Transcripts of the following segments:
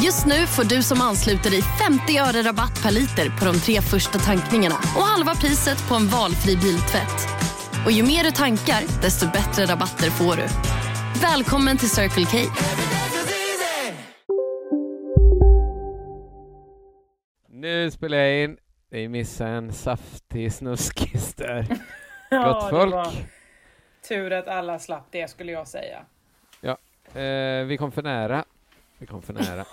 Just nu får du som ansluter dig 50 öre rabatt per liter på de tre första tankningarna och halva priset på en valfri biltvätt. Och ju mer du tankar, desto bättre rabatter får du. Välkommen till Circle K. Nu spelar jag in. Vi missade en saftig snuskis där. Ja, Gott det folk. var tur att alla slapp det skulle jag säga. Eh, vi kom för nära. Vi kom för nära.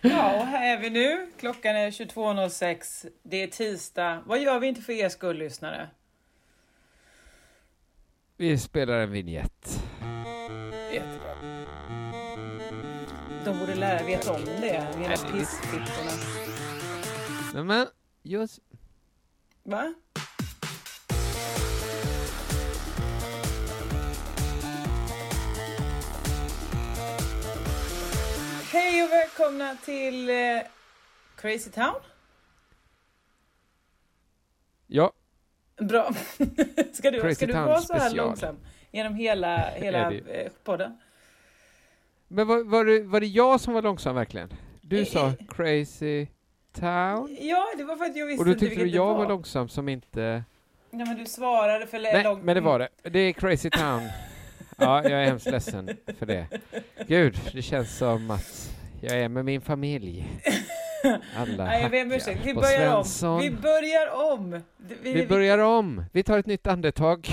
Ja, och här är vi nu. Klockan är 22.06. Det är tisdag. Vad gör vi inte för er skull, lyssnare? Vi spelar en vignett. Jättebra. De borde lära veta om det, är- pissfittorna. Nej, men just... Va? Hej och välkomna till eh, Crazy Town. Ja, Bra. ska du, Crazy ska du Town vara så här special. långsam genom hela, hela eh, podden? men var, var, det, var det jag som var långsam verkligen? Du Eh, sa eh. crazy town? Ja, det var för att jag visste Och då tyckte du jag var var. långsam som inte... Nej, men du svarade för Nej, långt. men det var det. Det är crazy town. Ja, jag är hemskt ledsen för det. Gud, det känns som att jag är med min familj. Alla Nej, jag ber om ursäkt. Vi börjar om. Vi börjar om. Vi, Vi börjar om. Vi tar ett nytt andetag.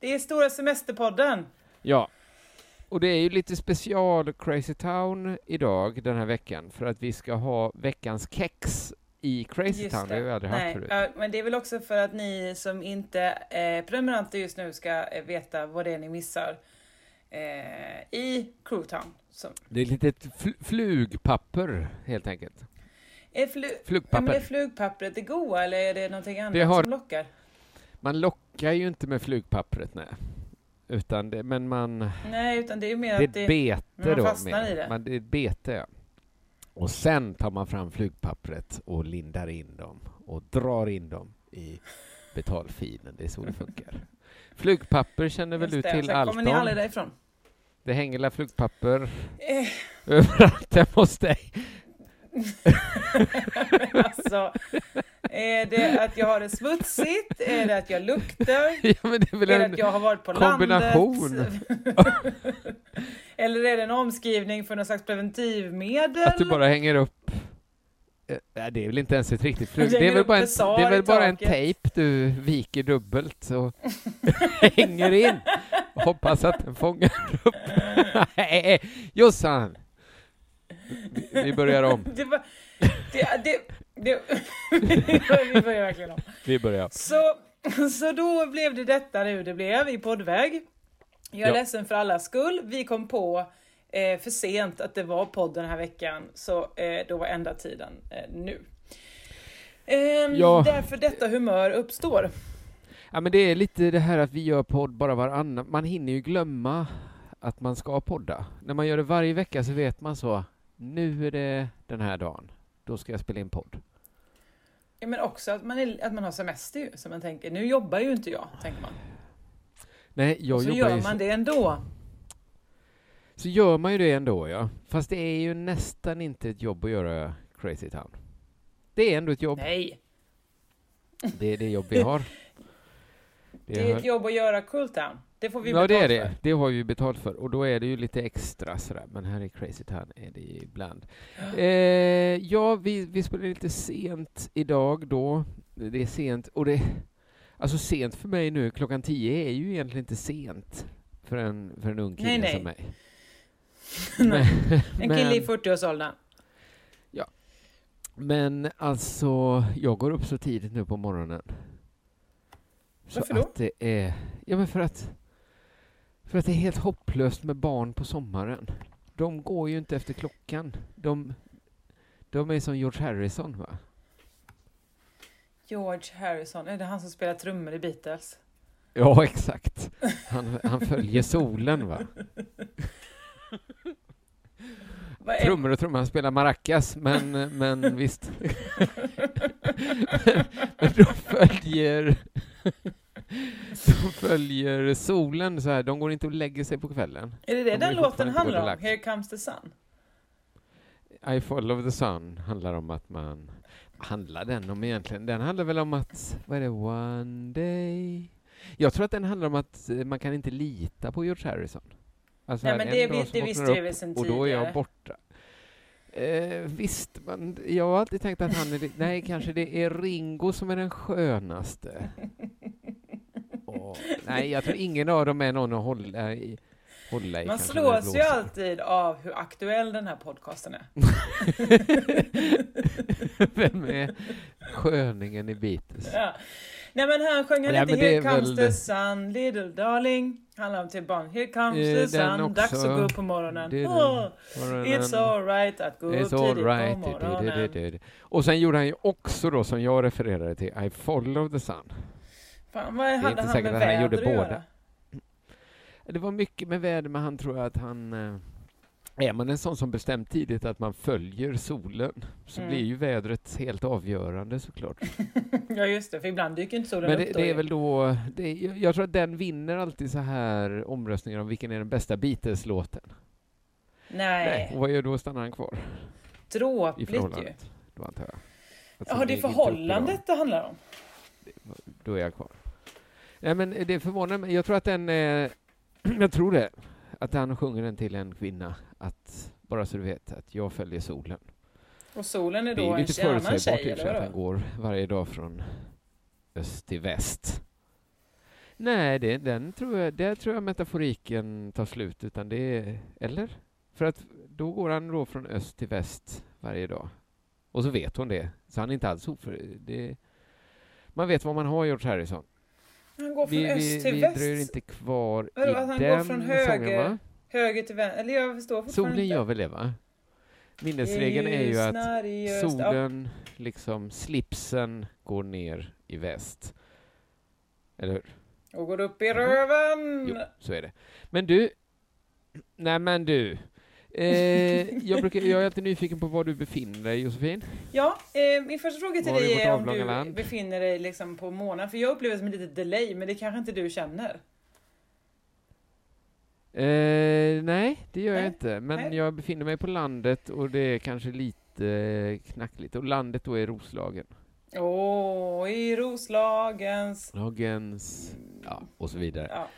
Det är stora semesterpodden. Ja. Och det är ju lite special Crazy Town idag, den här veckan, för att vi ska ha veckans kex i Crazy Just Town. Det har vi aldrig haft Nej, förut. ja, men det är väl också för att ni som inte är prenumeranter just nu ska eh, veta vad det är ni missar eh, i Crewtown. Som Det är ett fl- flugpapper, helt enkelt. är, flu- ja, Flugpapper. är flugpappret det goda eller är det någonting annat Det har- som lockar? Man lockar ju inte med flugpappret, nej. Utan det, men man... Nej, utan det är mer Det är att ett det... bete då. fastnar i det. Man, det är ett bete, ja. Och sen tar man fram flugpappret och lindar in dem och drar in dem i betalfilen. Det är så det funkar. Flugpapper känner väl du till allt kommer ni aldrig därifrån. Det hänger la flugpapper Eh, överallt hemma hos dig. alltså, är det att jag har det smutsigt? Är det att jag luktar? Ja, är Är det att jag har varit på kombination. landet? Eller är det en omskrivning för någon slags preventivmedel? att du bara hänger upp Nej, det är väl inte ens ett riktigt flug. Det är väl bara en, det är väl bara en tejp du viker dubbelt och hänger in hoppas att den fångar upp. Nej, Jossan! Vi, vi börjar om. Det var, det, det, det, vi börjar verkligen om. Vi börjar. Så, så då blev det detta nu det blev i poddväg. Jag är Ja. ledsen för allas skull. Vi kom på eh, för sent att det var podd den här veckan, så eh, då var enda tiden eh, nu. Ehm, Ja. Därför detta humör uppstår. Ja, men det är lite det här att vi gör podd bara varannan. Man hinner ju glömma att man ska podda. När man gör det varje vecka så vet man så. Nu är det den här dagen. Då ska jag spela in podd. Ja, men också att man, är, att man har semester ju, så man tänker, nu jobbar ju inte jag, tänker man. Nej, jag Och så jobbar gör man det ändå. Så gör man ju det ändå, ja. Fast det är ju nästan inte ett jobb att göra Crazy Town. Det är ändå ett jobb. Nej, Det är det jobb vi har. det är ett jobb att göra Cooltown. Det får vi Ja, det är betalt det. för. Det har vi betalt för. Och då är det ju lite extra sådär. Men här i Crazy Town är det ju ibland. Eh, ja, vi, vi spelar lite sent idag då. Det är sent. Och det... Alltså sent för mig nu, klockan tio är ju egentligen inte sent för en, för en ung kille Nej, nej. som mig. Nej. En kille i men, 40-årsåldern. men alltså, jag går upp så tidigt nu på morgonen. Så Varför då? att det är... Ja, men för att... För att det är helt hopplöst med barn på sommaren. De går ju inte efter klockan. De, de De är som George Harrison, va? George Harrison, är det han som spelar trummor i Beatles? Ja, exakt. Han, han följer solen, va? Trummor och trummor, han spelar maracas, men, men visst. men, de följer... De följer solen så här, de går inte och lägger sig på kvällen. Är det de det är den låten handlar om? Here comes the sun? I follow the sun handlar om att man... Handlar den om egentligen? Den handlar väl om att, vad är det, one day... Jag tror att den handlar om att eh, man kan inte lita på George Harrison. Alltså Nej, men en det, vi- det visste vi sen och då är jag tidigare. borta. Eh, visst, men jag har alltid tänkt att han är... Nej, kanske det är Ringo som är den skönaste. Åh, nej, jag tror ingen av dem är någon att hålla i. Hålla i Man slås ju alltid av hur aktuell den här podcasten är. Vem är sköningen i Beatles? Ja. Nej men här sjöng han inte men det Here comes väl the sun, little darling. Handlar om till barn. Here comes Eh, the sun, dags att gå upp på morgonen. Det är det it's alright att gå upp all tidigt right. på morgonen. du. Och sen gjorde han ju också då, som jag refererade till, I follow the sun. Fan, vad är hade inte han säkert med att han gjorde båda. göra? Det var mycket med väder, men han tror att han... eh, Är man en sån som bestämt tidigt att man följer solen så Mm. blir ju vädret helt avgörande såklart. Ja just det, för ibland dyker inte solen Men upp det, då det är väl då... Det jag- tror att den vinner alltid så här omröstningar om vilken är den bästa Beatles-låten. Nej, Och vad gör då? Stannar han kvar dråpligt ju. Då antar jag. Att Ja, det är upp förhållandet det handlar om. Då är jag kvar. Nej, men det förvånar mig. Jag tror att den... Eh, jag tror det. Att han sjunger den till en kvinna. Att, bara så du vet, att jag följer solen. Och solen är Det är då en lite annan förutsägbart tjej, i och för sig eller att han går varje dag från öst till väst. Nej, det, den tror jag, där tror jag metaforiken tar slut, utan det är... Eller? För att då går han då från öst till väst varje dag. Och så vet hon det. Så han är inte alls oför... Det, man vet vad man har, George Harrison. Han går från Vi, öst vi, till vi väst. dröjer inte kvar Vadå, i att han går den från sången, höger va? Höger till vänster. Eller jag förstår fortfarande Solen inte. gör väl det, va? Minnesregeln är ju att solen, liksom slipsen, går ner i väst. Eller hur? och går upp i Jo, röven. så är det. Men du, nej men du. Eh, jag, brukar, jag är alltid nyfiken på var du befinner dig, Josefin. Ja, eh, min första fråga till Var dig är om du land? befinner dig liksom på månen. För jag upplever det som ett litet delay, men det kanske inte du känner. Eh, nej, det gör jag Nej, inte. Men nej. jag befinner mig på landet och det är kanske lite knackligt. Och landet då är Roslagen. Åh, i Roslagens... Lagens, ja, och så vidare. Ja.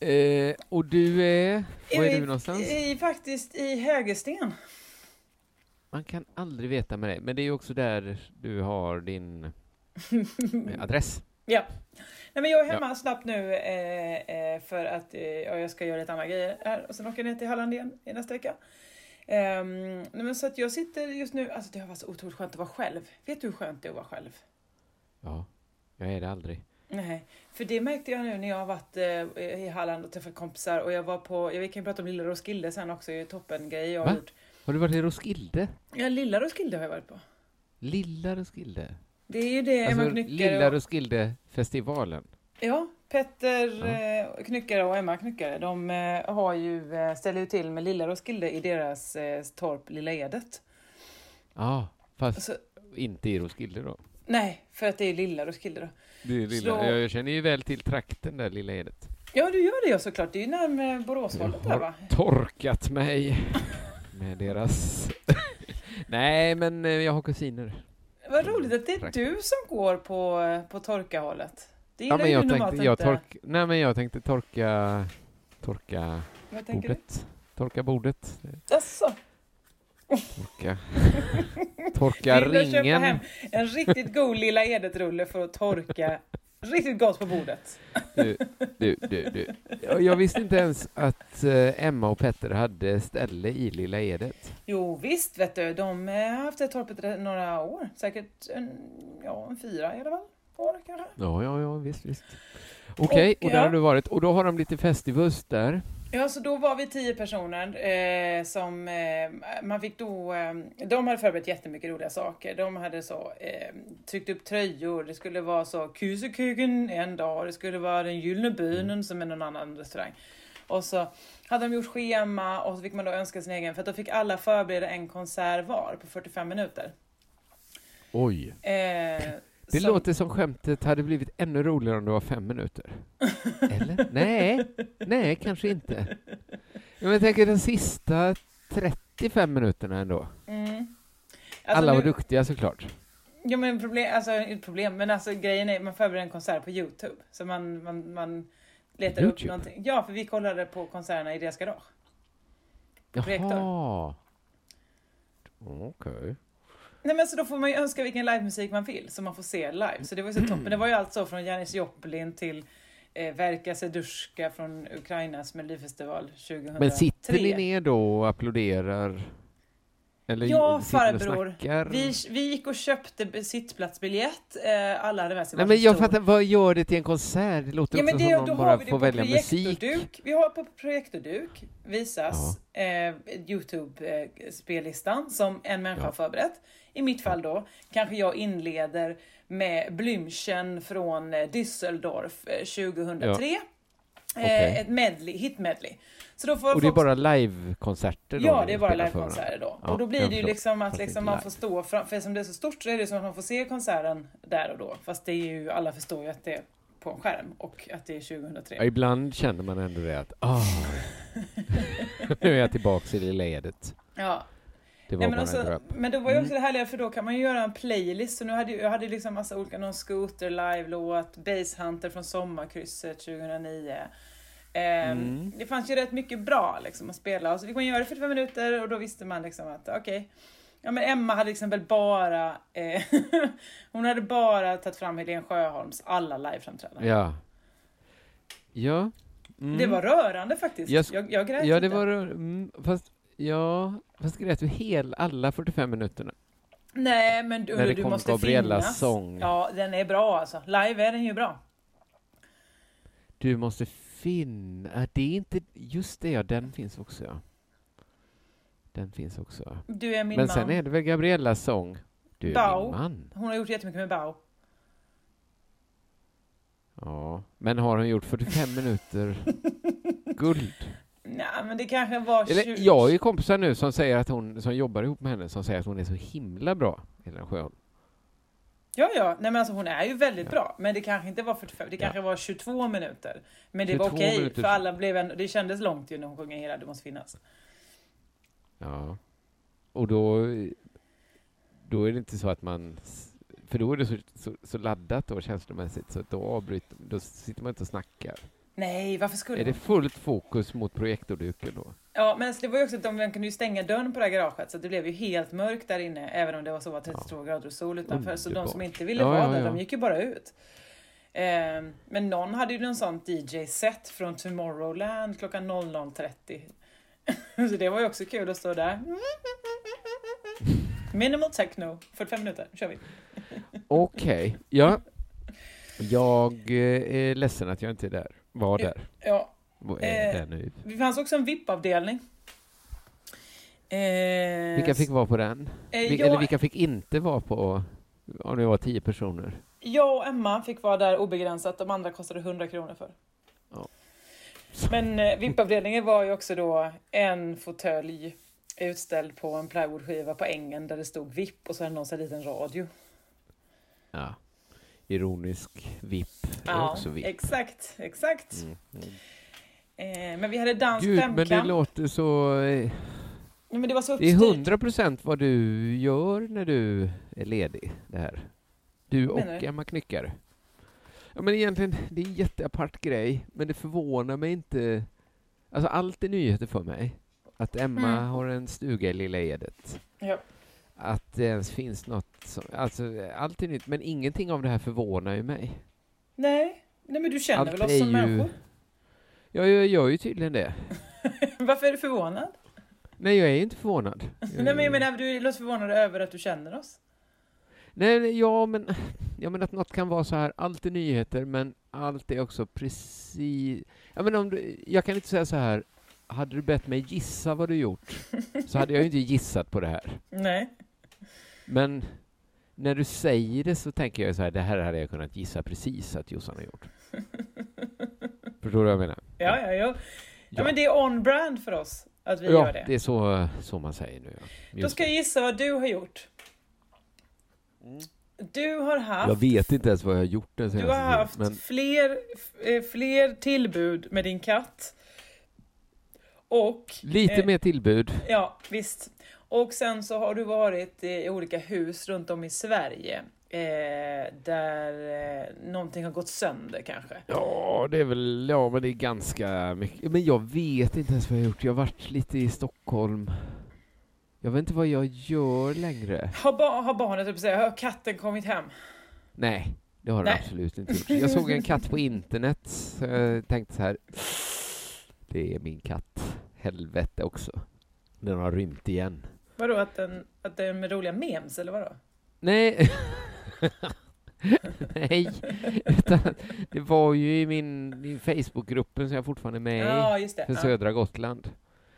Eh, och du är, var är I- du någonstans? I, faktiskt i Hägersten. Man kan aldrig veta med dig, men det är ju också där du har din adress. Ja. Nej, men jag är Ja. hemma snabbt nu eh, eh, för att eh, ja, jag ska göra lite andra grejer här och sen åker jag ner till Halland igen i nästa vecka. Nej, men så att jag sitter just nu, alltså det har varit så otroligt skönt att vara själv. Vet du hur skönt det är att vara själv? Ja, jag är det aldrig. Nej, för det märkte jag nu när jag har varit eh, i Halland och träffat kompisar och jag var på, jag kan ju prata om Lilla Roskilde sen också, det är toppen grej jag har Va? gjort. Har du varit i Roskilde? Ja, Lilla Roskilde har jag varit på. Lilla Roskilde? Det är ju det Alltså Emma Knyckare Lilla och, Roskilde-festivalen? Ja, Petter Ja. eh, Knyckare och Emma Knyckare, de eh, har ju, ställer ju till med Lilla Roskilde i deras torp Lilla Edet. Ja, fast Alltså, inte i Roskilde då. nej, för att det är Lilla Roskilde då. Det lilla. Så- Jag känner ju väl till trakten där, Lilla Edet. Ja, du gör det ju såklart. Det är ju närmare Boråshållet där har va? torkat mig med deras... Nej, men eh, jag har kusiner. Vad roligt att det är du som går på, eh, på torkahållet. Det Ja, gillar men ju jag normalt tänkte, jag inte. tork, nej, men jag tänkte torka, torka tänker du? bordet. Torka bordet. Jaså? Torka, torka ringen. hem en riktigt god Lilla Edet-rulle för att torka riktigt gott på bordet? Du, du, du, du. Jag, visste inte ens att eh, Emma och Petter hade ställe i Lilla Edet. Jo visst vet du, de eh, har haft det torpet några år. Säkert en, ja, en fyra i alla fall. År kanske. Ja, ja, ja, visst, visst. Okej, Och, och, där ja. har du varit. Och då har de lite festivus där. Ja, så då var vi tio personer eh, som eh, man fick då. Eh, de hade förberett jättemycket roliga saker. De hade så eh, tryckt upp tröjor. Det skulle vara så Kuseköken en dag. Det skulle vara den Gyllene Bynen som är någon annan restaurang. Och så hade de gjort schema och så fick man då önska sin egen. För att då fick alla förbereda en konsert var på 45 minuter. Oj. Det som- låter som skämtet hade blivit ännu roligare om det var fem minuter. Eller? Nej, nej, kanske inte. Men jag tänker den sista 35 minuterna ändå. Mm. Alltså Alla var nu- duktiga såklart. Ja men problem, alltså problem, men alltså grejen är man förbereder en konsert på Youtube. Så man, man, man letar upp YouTube? någonting. Ja, för vi kollade på konserterna i deras garage. Projektor. Jaha. Okej. Nej men så då får man ju önska vilken livemusik man vill så man får se live. Så det var ju så toppen. Det var ju alltså från Janis Joplin till eh, Verka Sedushka från Ukrainas melodifestival 2003. Men sitter ni ner då och applåderar? Eller Ja, farbror. Vi, vi gick och köpte sittplatsbiljett. Eh, alla hade med sig Nej, men jag fattar, vad gör det till en konsert? Det låter Ja, men det, som någon bara får välja musik. Vi har på projektorduk visas eh, Youtube-spellistan som en människa Ja. har förberett. I mitt fall då kanske jag inleder med Blümchen från eh, Düsseldorf eh, 2003. Ja. Eh, Okej. Ett medley, hit medley. Så då får Och det är folk- bara livekonserter? Ja, det är bara livekonserter då. Ja, och då blir det ju liksom att liksom man får stå fram, för som det är så stort så är det som att man får se konserten där och då. Fast det är ju, alla förstår ju att det är på en skärm och att det är 2003. Ja, ibland känner man ändå det att ah, nu är jag tillbaka i det ledet. Ja. Det var Nej, men, bara alltså, en men då var ju också Mm. det härliga för då kan man ju göra en playlist. Så nu hade jag hade liksom massa olika, någon Scooter live-låt, Basshunter från Sommarkrysset 2009. Ehm, Mm. Det fanns ju rätt mycket bra liksom att spela och så fick man göra det i 45 minuter och då visste man liksom att okej. Ja men Emma hade liksom väl bara, eh, hon hade bara tagit fram Helen Sjöholms alla liveframträdanden. Ja. Ja. Mm. Det var rörande faktiskt. Jag Jag, jag, grät Ja, det inte. var mm, fast Ja, fast grät du hel alla 45 minuterna? Nej men du, När det du kom måste Gabriellas finnas. sång. Ja den är bra alltså. Live är den ju bra. Du måste finna... äh, Det är inte... Just det, ja, den finns också, ja. Den finns också. Du är min Men man. sen är det väl Gabriellas sång? Du är Bao. min man. Hon har gjort jättemycket med Bao. Ja, men har hon gjort 45 minuter guld? Nej men det kanske var 20... Eller, jag har ju kompisar nu som säger att hon, som jobbar ihop med henne, som säger att hon är så himla bra, Helena Sjöholm. Ja ja, nej men alltså hon är ju väldigt Ja. bra. Men det kanske inte var 45, det Ja. kanske var 22 minuter. Men det var 22 okej, minuter. för alla blev en, det kändes långt ju när hon sjunger hela Du måste finnas. Ja. Och då, då är det inte så att man... För då är det så, så, så laddat då känslomässigt, så då avbryter då sitter man inte och snackar. Nej, varför skulle Är det fullt fokus mot projektorduken då? Ja, men det var ju också att de kunde ju stänga dörren på det här garaget så det blev ju helt mörkt där inne även om det var så var 32 grader och sol utanför. Så de som inte ville Ja, vara ja, där, ja. de gick ju bara ut. Ehm, men någon hade ju någon sån DJ-set från Tomorrowland klockan 00.30. så det var ju också kul att stå där. Minimal techno, 45 minuter, kör vi. Okej, ja. Jag eh, är ledsen att jag inte är där. Var där. Ja, Vad är Eh, det nu? det fanns också en VIP-avdelning. Eh, Vilka fick vara på den? eh, Vil- jag, Eller vilka fick inte vara på, om det var tio personer? Jag och Emma fick vara där obegränsat, de andra kostade 100 kronor för. Ja. Men eh, VIP-avdelningen var ju också då en fåtölj utställd på en plywoodskiva på ängen där det stod VIP och så hade någon här liten radio. Ja. Ironisk VIP är Ja, också VIP. exakt, exakt. Mm. Mm. Eh, men vi hade dans Gud, men det femkamp. låter så... eh, Nej, men det var så Det är uppstyrt. hundra procent vad du gör när du är ledig, det här. Du och du? Emma Knyckare. Ja, men egentligen, det är en jätteapart grej, men det förvånar mig inte. Alltså, allt är nyheter för mig. Att Emma Mm. har en stuga i Lilla Edet. Ja. Att det ens finns något som, alltså, allt är nytt, men ingenting av det här förvånar ju mig. Nej. Nej, men du känner Allt väl oss som ju- människor? Jag, jag gör ju tydligen det. Varför är du förvånad? Nej, jag är ju inte förvånad. Nej, men jag menar, du låter förvånad över att du känner oss. Nej, nej, ja men, ja, men att något kan vara så här, allt är nyheter, men allt är också precis... Ja, men om du, jag kan inte säga så här, hade du bett mig gissa vad du gjort så hade jag ju inte gissat på det här. Nej. Men när du säger det så tänker jag så här, det här hade jag kunnat gissa precis att Jossan har gjort. Förstår du vad jag menar? Ja, ja, ja. Ja, Ja. men det är on-brand för oss att vi Ja, gör det. det är så, så man säger nu. Ja. Då ska jag gissa vad du har gjort. Du har haft, Jag vet inte ens vad jag har gjort den du senaste har haft men fler, eh, fler tillbud med din katt. Och... lite eh, mer tillbud. Ja, visst. Och sen så har du varit i olika hus runt om i Sverige. Eh, där eh, någonting har gått sönder kanske. Ja, det är väl, ja men det är ganska mycket. Men jag vet inte ens vad jag har gjort. Jag har varit lite i Stockholm. Jag vet inte vad jag gör längre. Har, ba- har barnet, att säga, har katten kommit hem? Nej, det har den absolut inte gjort. Jag såg en katt på internet, så jag tänkte så här. Det är min katt. Helvete också. Den har rymt igen. Vadå, att den, att den är med roliga memes eller vadå? Nej. Nej, utan det var ju i min i Facebookgruppen som jag fortfarande är med i. Ja, det. för Ja. södra Gotland.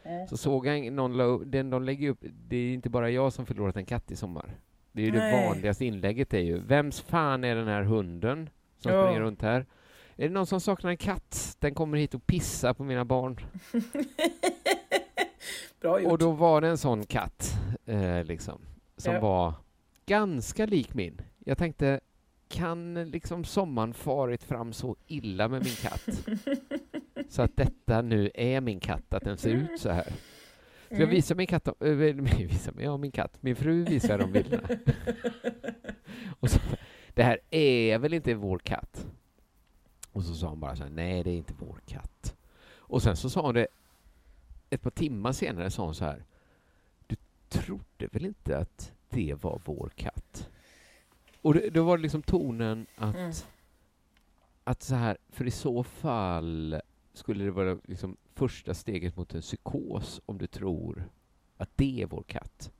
Mm. Så såg jag någon, la den de lägger upp, det är inte bara jag som förlorat en katt i sommar. Det är ju det Nej. vanligaste inlägget är ju, vems fan är den här hunden som Ja. springer runt här? Är det någon som saknar en katt? Den kommer hit och pissar på mina barn. Bra gjort. Och då var det en sån katt, eh, liksom, som Ja. var ganska lik min. Jag tänkte, kan liksom sommaren farit fram så illa med min katt? så att detta nu är min katt, att den ser ut så här. Så jag Mm. visar min katt, äh, visar, ja min katt, min fru visar de bilderna. och så, det här är väl inte vår katt? Och så sa hon bara så här, nej det är inte vår katt. Och sen så sa hon det, ett par timmar senare sa hon så här, du trodde väl inte att det var vår katt? Och det, då var det liksom tonen att, Mm. att så här, för i så fall skulle det vara liksom första steget mot en psykos om du tror att det är vår katt.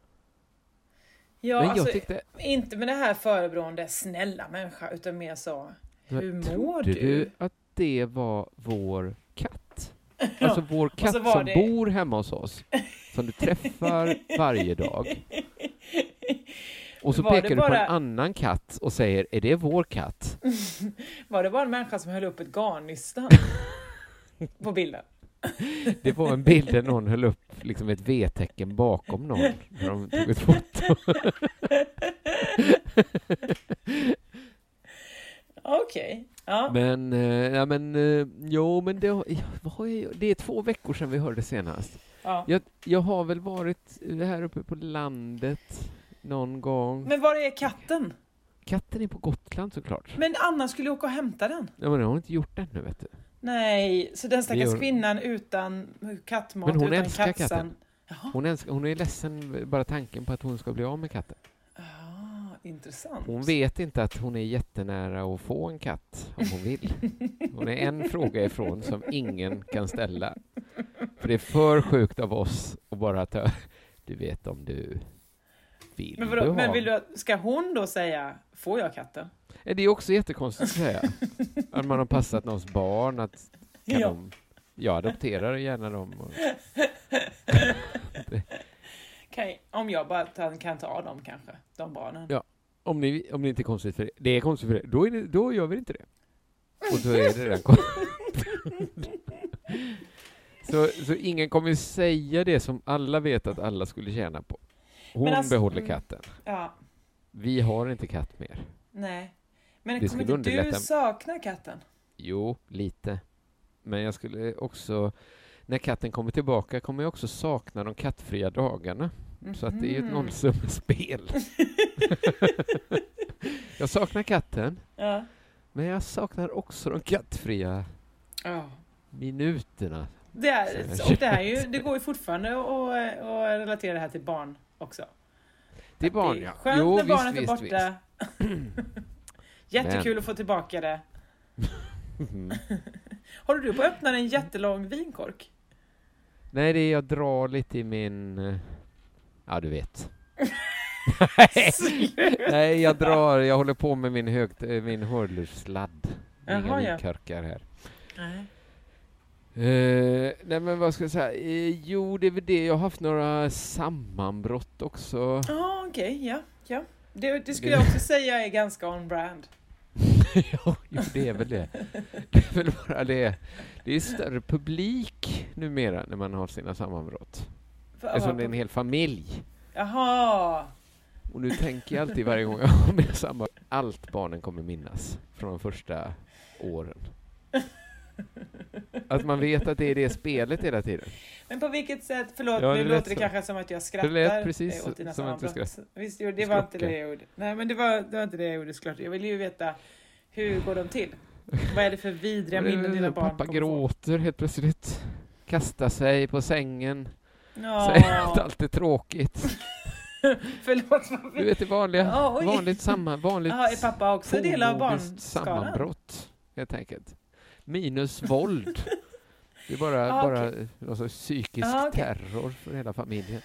Ja, Men alltså, jag tyckte, inte med det här förebrående snälla människa, utan mer så, hur mår trodde du? du att det var vår katt? Alltså vår katt som det- bor hemma hos oss, som du träffar varje dag. Och så Var pekar du på bara- en annan katt och säger, är det vår katt? Var det bara en människa som höll upp ett garnnystan på bilden? Det var en bild där någon höll upp liksom ett V-tecken bakom någon när de tog ett foto. Okej. Ja. Men, eh, ja men, eh, jo men det, det är två veckor sedan vi hörde senast. ja. Jag, jag har väl varit här uppe på landet någon gång. Men var är katten? Katten är på Gotland såklart. Men Anna skulle åka och hämta den. Ja, men det har hon inte gjort ännu vet du. Nej, så den stackars gör- kvinnan utan kattmat, Men hon utan älskar kattsand. katten. Jaha, Hon, älskar, hon är ledsen bara tanken på att hon ska bli av med katten. Intressant. Hon vet inte att hon är jättenära att få en katt om hon vill. Hon är en fråga ifrån som ingen kan ställa. För det är för sjukt av oss att bara ta... Du vet om du vill Men, du vadå, ha. men vill du, ska hon då säga, får jag katten? Det är också jättekonstigt att säga. Att man har passat någons barn. Att kan Ja. de, jag adopterar gärna dem. Och, Kan, om jag bara ta, kan ta dem kanske, de barnen. Ja. om, ni, om det inte är konstigt för det. Det är konstigt för det. Då, det, då gör vi inte det. Och då är det redan så, så ingen kommer säga det som alla vet att alla skulle tjäna på. Hon alltså- behåller mm. katten. Ja, Vi har inte katt mer. nej. Men Det kommer inte du underlätta. sakna katten? Jo, lite. Men jag skulle också, när katten kommer tillbaka kommer jag också sakna de kattfria dagarna. Så att det är ju ett Mhm. nollsummespel. jag saknar katten, Ja. men jag saknar också de kattfria ja. minuterna. Det, är, och det, är ju, det går ju fortfarande att, att relatera det här till barn också. Att barn, ja. Skönt Jo, när visst, barnet är visst, borta. Jättekul Men- att få tillbaka det. Håller du på att öppna en jättelång vinkork? Nej, det är jag drar lite i min... Ja, du vet. Nej, jag drar, jag håller på med min, högt, eh, min hörlurssladd. Inga vinkörkar här. Nej. Eh, nej men vad ska jag säga? Eh, jo, det är väl det. Jag har haft några sammanbrott också. Ja, okej, ja, ja. Det, det skulle jag också säga är ganska on-brand. jo, det är väl det. Det är väl bara det. Det är större publik numera när man har sina sammanbrott. Eftersom det är en hel familj. Jaha! Och nu tänker jag alltid varje gång jag har mina sammanbrott, allt barnen kommer minnas från de första åren. Att man vet att det är det spelet hela tiden. Men på vilket sätt, förlåt, Ja, nu låter det så. kanske som att jag skrattar Det lät precis eh, åt dina som att du sammanbrott. Visst, jo, det var inte det jag gjorde. Nej, men det var, det var inte det jag gjorde såklart. Jag vill ju veta, hur går de till? Vad är det för vidriga minnen dina barn Pappa gråter helt plötsligt. Kastar sig på sängen. Ja. Säger att allt är tråkigt. Förlåt, varför? Du vet det vanliga, oj. vanligt, samma, vanligt Jaha, är pappa också del av sammanbrott, helt enkelt. Minus våld. Det är bara, Ja, bara någon sorts psykisk Ja, okej. terror för hela familjen.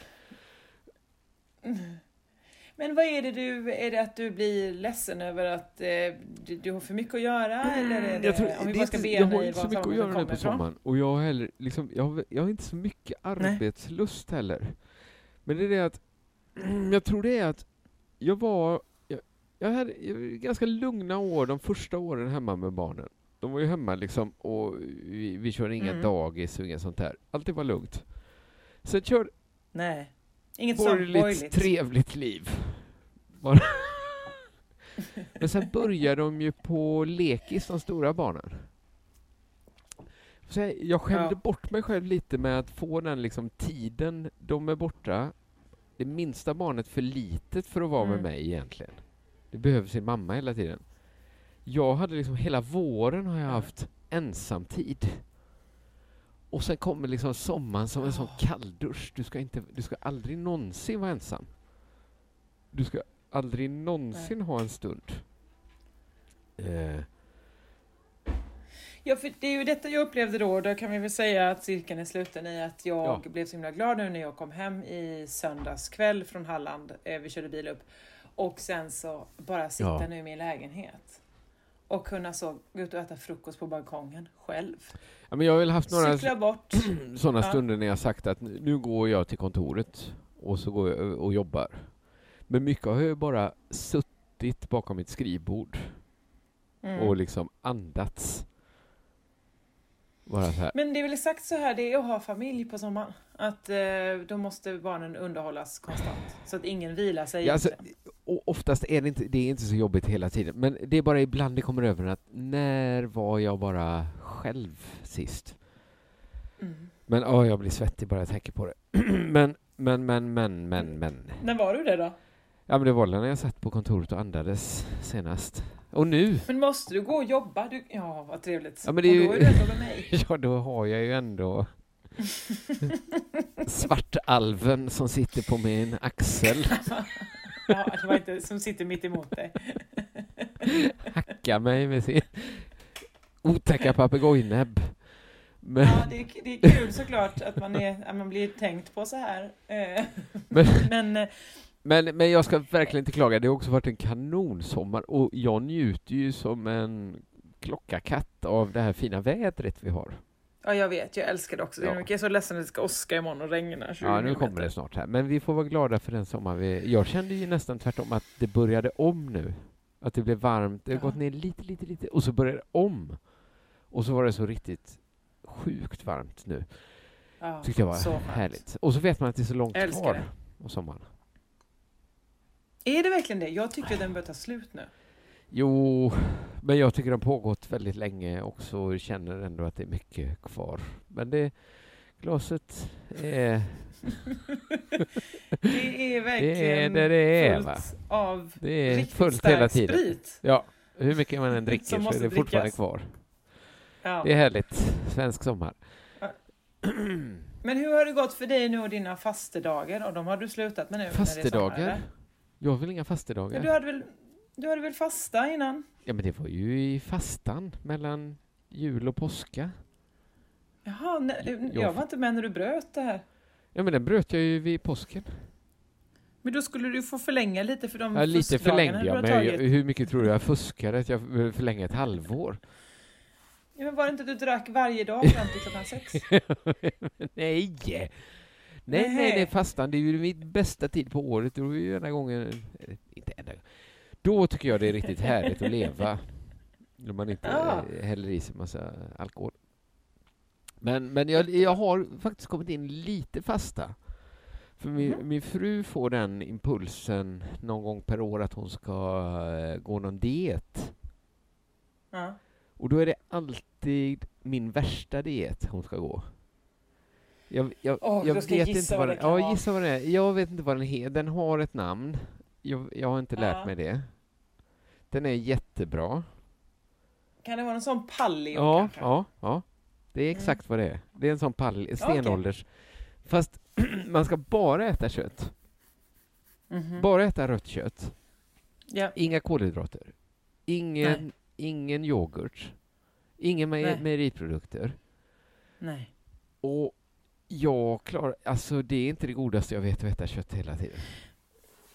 Men vad är det du, är det att du blir ledsen över att eh, du, du har för mycket att göra? eller är det, Mm, Jag, tror, om vi bara ska jag har inte så mycket att göra nu på ifrån. sommaren och jag heller, liksom, jag, har, jag har inte så mycket arbetslust heller. Men det är det att jag tror det är att jag var jag, jag hade ganska lugna år de första åren hemma med barnen. De var ju hemma liksom och vi, vi körde inga Mm. dagis och inget sånt där. Allt var lugnt. Sen körde Nej. Inget borgerligt, trevligt liv. Bara. Men sen börjar de ju på lekis, de stora barnen. Så jag- jag skämde Ja. bort mig själv lite med att få den liksom tiden de är borta. Det minsta barnet för litet för att vara med Mm. mig egentligen. Det behöver sin mamma hela tiden. Jag hade liksom hela våren har jag Ja. haft ensamtid. Och sen kommer liksom sommaren som en sån kalldusch. Du ska, inte, du ska aldrig någonsin vara ensam. Du ska aldrig någonsin ha en stund. Eh, Ja, för det är ju detta jag upplevde då. Då kan vi väl säga att cirkeln är sluten i att jag Ja. blev så himla glad nu när jag kom hem i söndags kväll från Halland. Eh, vi körde bil upp. Och sen så bara sitta Ja. nu i min lägenhet. Och kunna så gå ut och äta frukost på balkongen själv. ja, men jag har väl haft några sådana Ja. stunder när jag sagt att nu går jag till kontoret och så går jag och jobbar. Men mycket har jag bara suttit bakom mitt skrivbord Mm. och liksom andats. Bara så här. Men det är väl exakt så här det är att ha familj på sommaren. Att eh, då måste barnen underhållas konstant. Så att ingen vilar sig Ja, alltså, oftast är det inte, det är inte så jobbigt hela tiden, men det är bara ibland det kommer över att när var jag bara själv sist? Mm. Men åh, jag blir svettig bara jag tänker på det. men, men, men, men, men, men. När var du det då? Ja, men det var när jag satt på kontoret och andades senast. Och nu, Men måste du gå och jobba? Du... Ja, vad trevligt. Ja, men det är ju- Och då är du ändå med mig. ja då har jag ju ändå svartalven som sitter på min axel, Ja, det var inte som sitter mitt emot dig. hackar mig med sin otäcka papegojnäbb. Men, Ja, det är, det är kul såklart att man, är, att man blir tänkt på så här. Eh, Men- Men eh, men, men jag ska verkligen inte klaga, det har också varit en kanonsommar och jag njuter ju som en klockakatt av det här fina vädret vi har. ja, jag vet, jag älskar det också. Ja. Jag är så ledsen att det ska åska imorgon och regna. 20 Ja, nu kommer det snart här. Men vi får vara glada för den sommar vi... Jag kände ju nästan tvärtom att det började om nu. Att det blev varmt. Det har Ja. gått ner lite, lite, lite. Och så började det om. Och så var det så riktigt sjukt varmt nu. Ja, Tyckte jag var härligt. Och så vet man att det är så långt kvar det. sommaren. Är det verkligen det? Jag tycker att den börjar ta slut nu. Jo, men jag tycker den har pågått väldigt länge också och känner ändå att det är mycket kvar. Men det... Glaset är... Det är verkligen det det är, va? fullt av Det är riktigt fullt stark hela tiden. sprit. Ja, hur mycket man än dricker så är det fortfarande drickas. kvar. Ja. Det är härligt. Svensk sommar. Ja. Men hur har det gått för dig nu och dina fastedagar? Och de har du slutat med nu? det är Fastedagar? Jag har väl inga Men fastedagar? du hade väl, du hade väl fasta innan? Ja, men det var ju i fastan mellan jul och påska. Jaha, nej, Jag- jag var inte med när du bröt det här. Ja, men den bröt jag ju vid påsken. Men då skulle du få förlänga lite för de Ja, lite förlängde jag, men jag, hur mycket tror du jag fuskade att jag förlängde ett halvår? Ja, men var det inte att du drack varje dag fram till klockan sex? nej! Nej, nej, nej, fastan, det är ju min bästa tid på året. Då är ju enda gången, inte enda Då tycker jag det är riktigt härligt att leva. När man inte eh, häller i sig massa alkohol. Men, men jag, jag har faktiskt kommit in lite fasta. För min, Mhm. min fru får den impulsen någon gång per år att hon ska eh, gå någon diet. Ja. Och då är det alltid min värsta diet hon ska gå. Jag, jag, Åh, jag vet inte vad vad det den, kan ja, gissa vad det är. Jag vet inte vad den heter. Den har ett namn. Jag, jag har inte lärt Ja. mig det. Den är jättebra. Kan det vara någon sån paleo Ja, kanske? ja, ja. Det är Mm. exakt vad det är. Det är en sån pall, stenålders. Fast man ska bara äta kött. Mhm. Bara äta rött kött. Ja. Inga kolhydrater. Ingen, Nej. ingen yoghurt. Inga me- mejeriprodukter. Nej. Och jag klarar, alltså det är inte det godaste jag vet att äta kött hela tiden.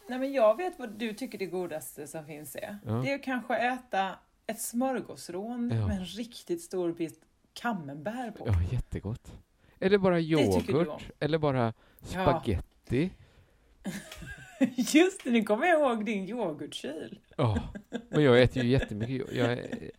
Nej, men jag vet vad du tycker det godaste som finns är. Ja. Det är att kanske äta ett smörgåsrån Ja. med en riktigt stor bit camembert på. Ja, jättegott. Eller bara yoghurt, eller bara spaghetti. Just det, nu kommer jag ihåg din yoghurtkyl. Ja, men jag äter ju jättemycket, yo- jag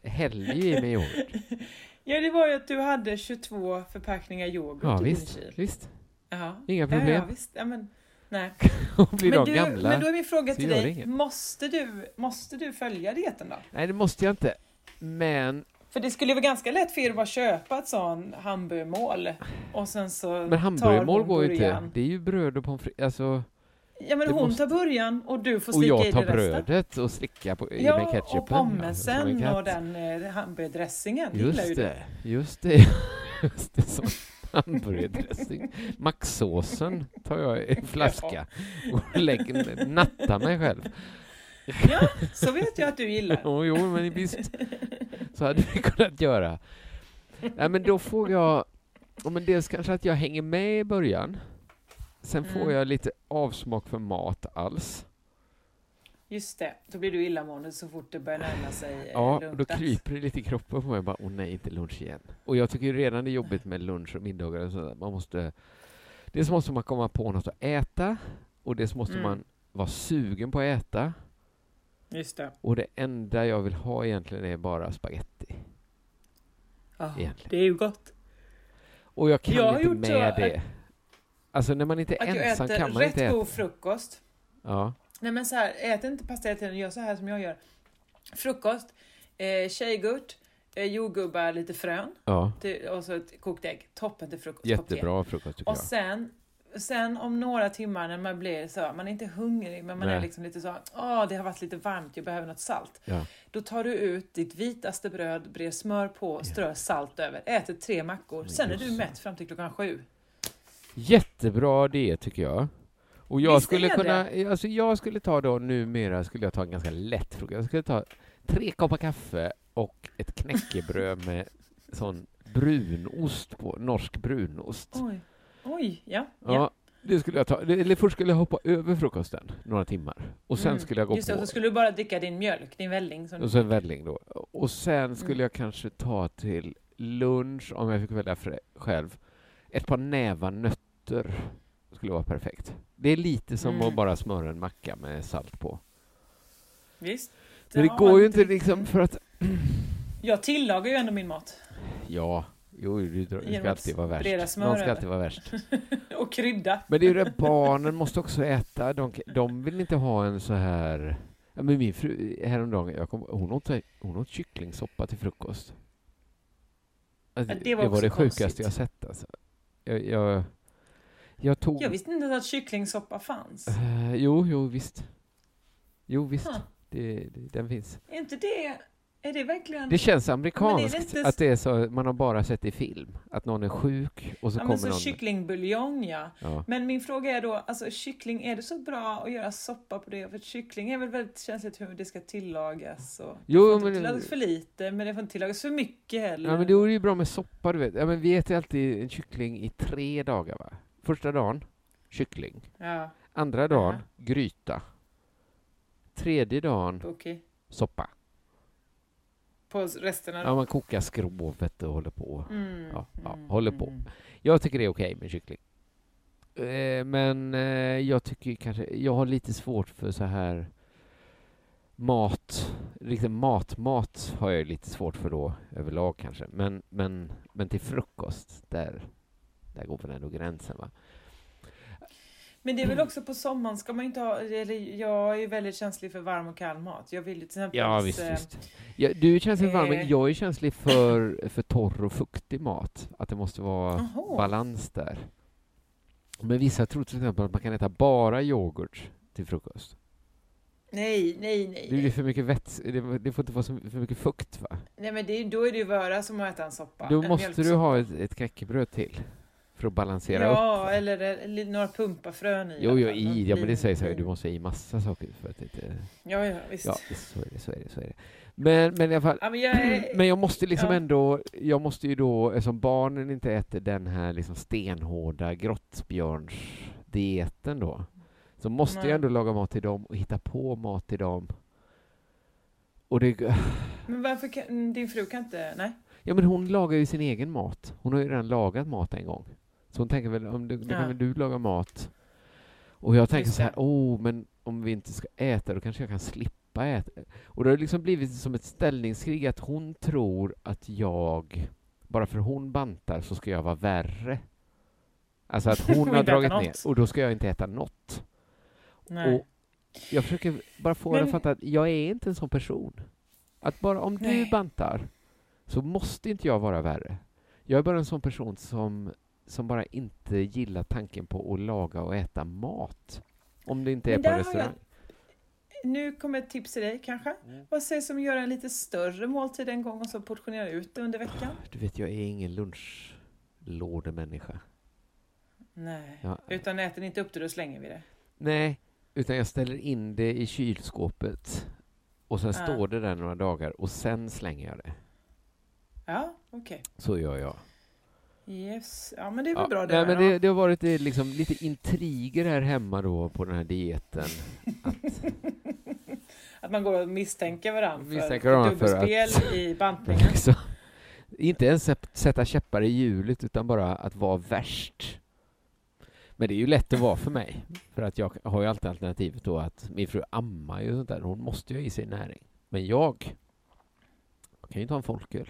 häller ju i mig yoghurt. Ja, det var ju att du hade 22 förpackningar yoghurt Ja, i visst, din kyl. visst. Ja. Inga Ja, problem. ja, visst. Ja, men, nej. Men, du, gamla? men då är min fråga till dig, måste du, måste du följa dieten då? Nej, det måste jag inte. Men, För det skulle vara ganska lätt för er att bara köpa ett sån hamburgermål och sen så men hamburgermål går ju inte. Det är ju bröd och pommes frites. Alltså, Ja men det hon måste- tar början och du får och slicka i jag tar det resten. brödet och slickar på, i med Ja, ketchupen. och pommesen katt. och den eh, hamburgardressingen Just du. det, just det. Just det, som hamburgardressing. Maxsåsen tar jag i en flaska och lägger, nattar mig själv. Ja, så vet jag att du gillar. Jo, jo, men visst. Så hade vi kunnat göra. Nej, men då får jag... ja, Men dels kanske att jag hänger med i början. Sen får Mm. jag lite avsmak för mat alls. Just det, då blir du illamående så fort det börjar närma sig eh, Ja, och då kryper det lite i kroppen på mig. Bara, åh nej, inte lunch igen. Och jag tycker ju redan det är jobbigt med lunch och middagar och sådär. Man måste... Dels måste man komma på något att äta. Och dels måste Mm. man vara sugen på att äta. Just det. Och det enda jag vill ha egentligen är bara spaghetti. Ja, Egentligen. det är ju gott. Och jag kan Jag inte med så det. Alltså när man inte är ensam äter kan man rätt inte äta. god frukost. Ja. Nej men så här, ät inte pasta hela tiden, gör så här som jag gör. Frukost, eh, tjejgurt, eh, jordgubbar, lite frön ja, till, och så ett kokt ägg. Toppen till frukost. jättebra frukost tycker Och jag. sen, sen om några timmar när man blir så, man är inte hungrig men man Nej. är liksom lite så, åh det har varit lite varmt, jag behöver något salt. Ja. Då tar du ut ditt vitaste bröd, brer smör på, strör salt över, äter tre mackor. Men Sen är du mätt fram till klockan sju. Jättebra det tycker jag. Och jag Visst skulle kunna, alltså jag skulle ta då numera, skulle jag ta en ganska lätt frukost. Jag skulle ta tre koppar kaffe och ett knäckebröd med sån brunost på, norsk brunost. Oj, oj, ja. Ja, det skulle jag ta. Eller först skulle jag hoppa över frukosten några timmar. Och sen Mm. skulle jag gå Just på. och så skulle du bara dricka din mjölk, din välling. Som Och så en välling då. Och sen skulle Mm. jag kanske ta till lunch, om jag fick välja själv, ett par nävar nötter. skulle vara perfekt. Det är lite som Mm. att bara smöra en macka med salt på. Visst. Men det går ju inte liksom för att... Jag tillagar ju ändå min mat. Ja, jo, du, du ska alltid vara värst. Någon ska alltid vara värst. Och krydda. Men det är ju det, barnen måste också äta. De, de vill inte ha en så här... Ja, men min fru häromdagen, jag kom, hon, åt, hon åt kycklingsoppa till frukost. Alltså, det det var var, också det sjukaste konstigt. jag sett. Alltså. Jag, jag, jag tog... Jag visste inte att kycklingsoppa fanns. Eh, jo, jo, visst. Jo, visst. Huh. Det, det, den finns. Är inte det... Är det verkligen... Det känns amerikanskt inte- att det är så, man har bara sett i film, att någon är sjuk och så ja, kommer så någon... kycklingbuljong ja. Ja. Men min fråga är då, alltså kyckling, är det så bra att göra soppa på det? För kyckling är väl väldigt känsligt hur det ska tillagas. Och Jo, det får inte men- tillagas för lite, men det får inte tillagas för mycket heller. ja, men det vore ju bra med soppa, du vet. Ja, men vi äter alltid en kyckling i tre dagar, va? Första dagen, kyckling. Ja, Andra dagen, gryta. Tredje dagen, okej. soppa. På resterna. Ja, man kokar skrovet och håller på. Mm, Ja, ja, mm, håller på. mm. Jag tycker det är okej med kyckling. Eh, men eh, jag tycker kanske, jag har lite svårt för så här mat, riktigt matmat har jag lite svårt för då överlag kanske. Men, men, men till frukost, där, där går väl ändå gränsen va? Men det är väl också på sommaren ska man inte ha, eller jag är ju väldigt känslig för varm och kall mat. Jag vill ju till exempel... Ja visst, eh, visst. Ja, du är känslig för varm, men eh, jag är känslig för, för torr och fuktig mat. Att det måste vara Jaha. balans där. Men vissa tror till exempel att man kan äta bara yoghurt till frukost. Nej, nej, nej. Det är för mycket vett, det, det får inte vara för mycket fukt va? Nej men det, då är det ju vöra som att äta en soppa. Då måste du ha ett, ett knäckebröd till. För att balansera upp. Ja, eller, eller några pumpafrön i. Jo, jo, i, ja men det så här, du lin. måste ha i massa saker för att inte... Ja, ja, visst. Ja, så är det, så är det, så är det. Men, men i alla fall, Ja, men jag är... Men jag måste liksom Ja. ändå, jag måste ju då, eftersom barnen inte äter den här liksom stenhårda grottbjörnsdieten då, så måste Nej. jag ändå laga mat till dem och hitta på mat till dem. Och det, Men varför kan... Din fru kan inte... Nej? ja men hon lagar ju sin egen mat. Hon har ju redan lagat mat en gång. Så hon tänker väl, om du, då Ja. kan väl du laga mat. Och jag tänker så här, oh, men om vi inte ska äta, då kanske jag kan slippa äta. Och det har liksom blivit som ett ställningskrig att hon tror att jag, bara för hon bantar så ska jag vara värre. Alltså att hon har dragit ner något. och då ska jag inte äta något. Nej. Och jag försöker bara få henne att fatta att jag är inte en sån person. Att bara om du Nej. bantar så måste inte jag vara värre. Jag är bara en sån person som, som bara inte gillar tanken på att laga och äta mat. Om det inte är på har jag- restaurang. Nu kommer ett tips till dig kanske. Mm. Vad sägs om att göra en lite större måltid en gång och så portionera ut det under veckan? Du vet, jag är ingen lunchlådemänniska. Nej. Ja. Utan äter ni inte upp det, då slänger vi det. Nej, utan jag ställer in det i kylskåpet och sen Ja. står det där några dagar och sen slänger jag det. Ja, okej. Så gör jag. Yes. Ja, men det är väl Ja, bra det nej, men det, det har varit eh, liksom lite intriger här hemma då på den här dieten. Att, Att man går och misstänker varandra Misstänker för varandra för dubbelspel i bantningen. liksom, inte ens sätt- sätta käppar i hjulet utan bara att vara värst. Men det är ju lätt att vara för mig. För att jag har ju alltid alternativet då att min fru ammar ju och sånt där. Hon måste ju ha i sig näring. Men jag, jag kan ju ta en folköl.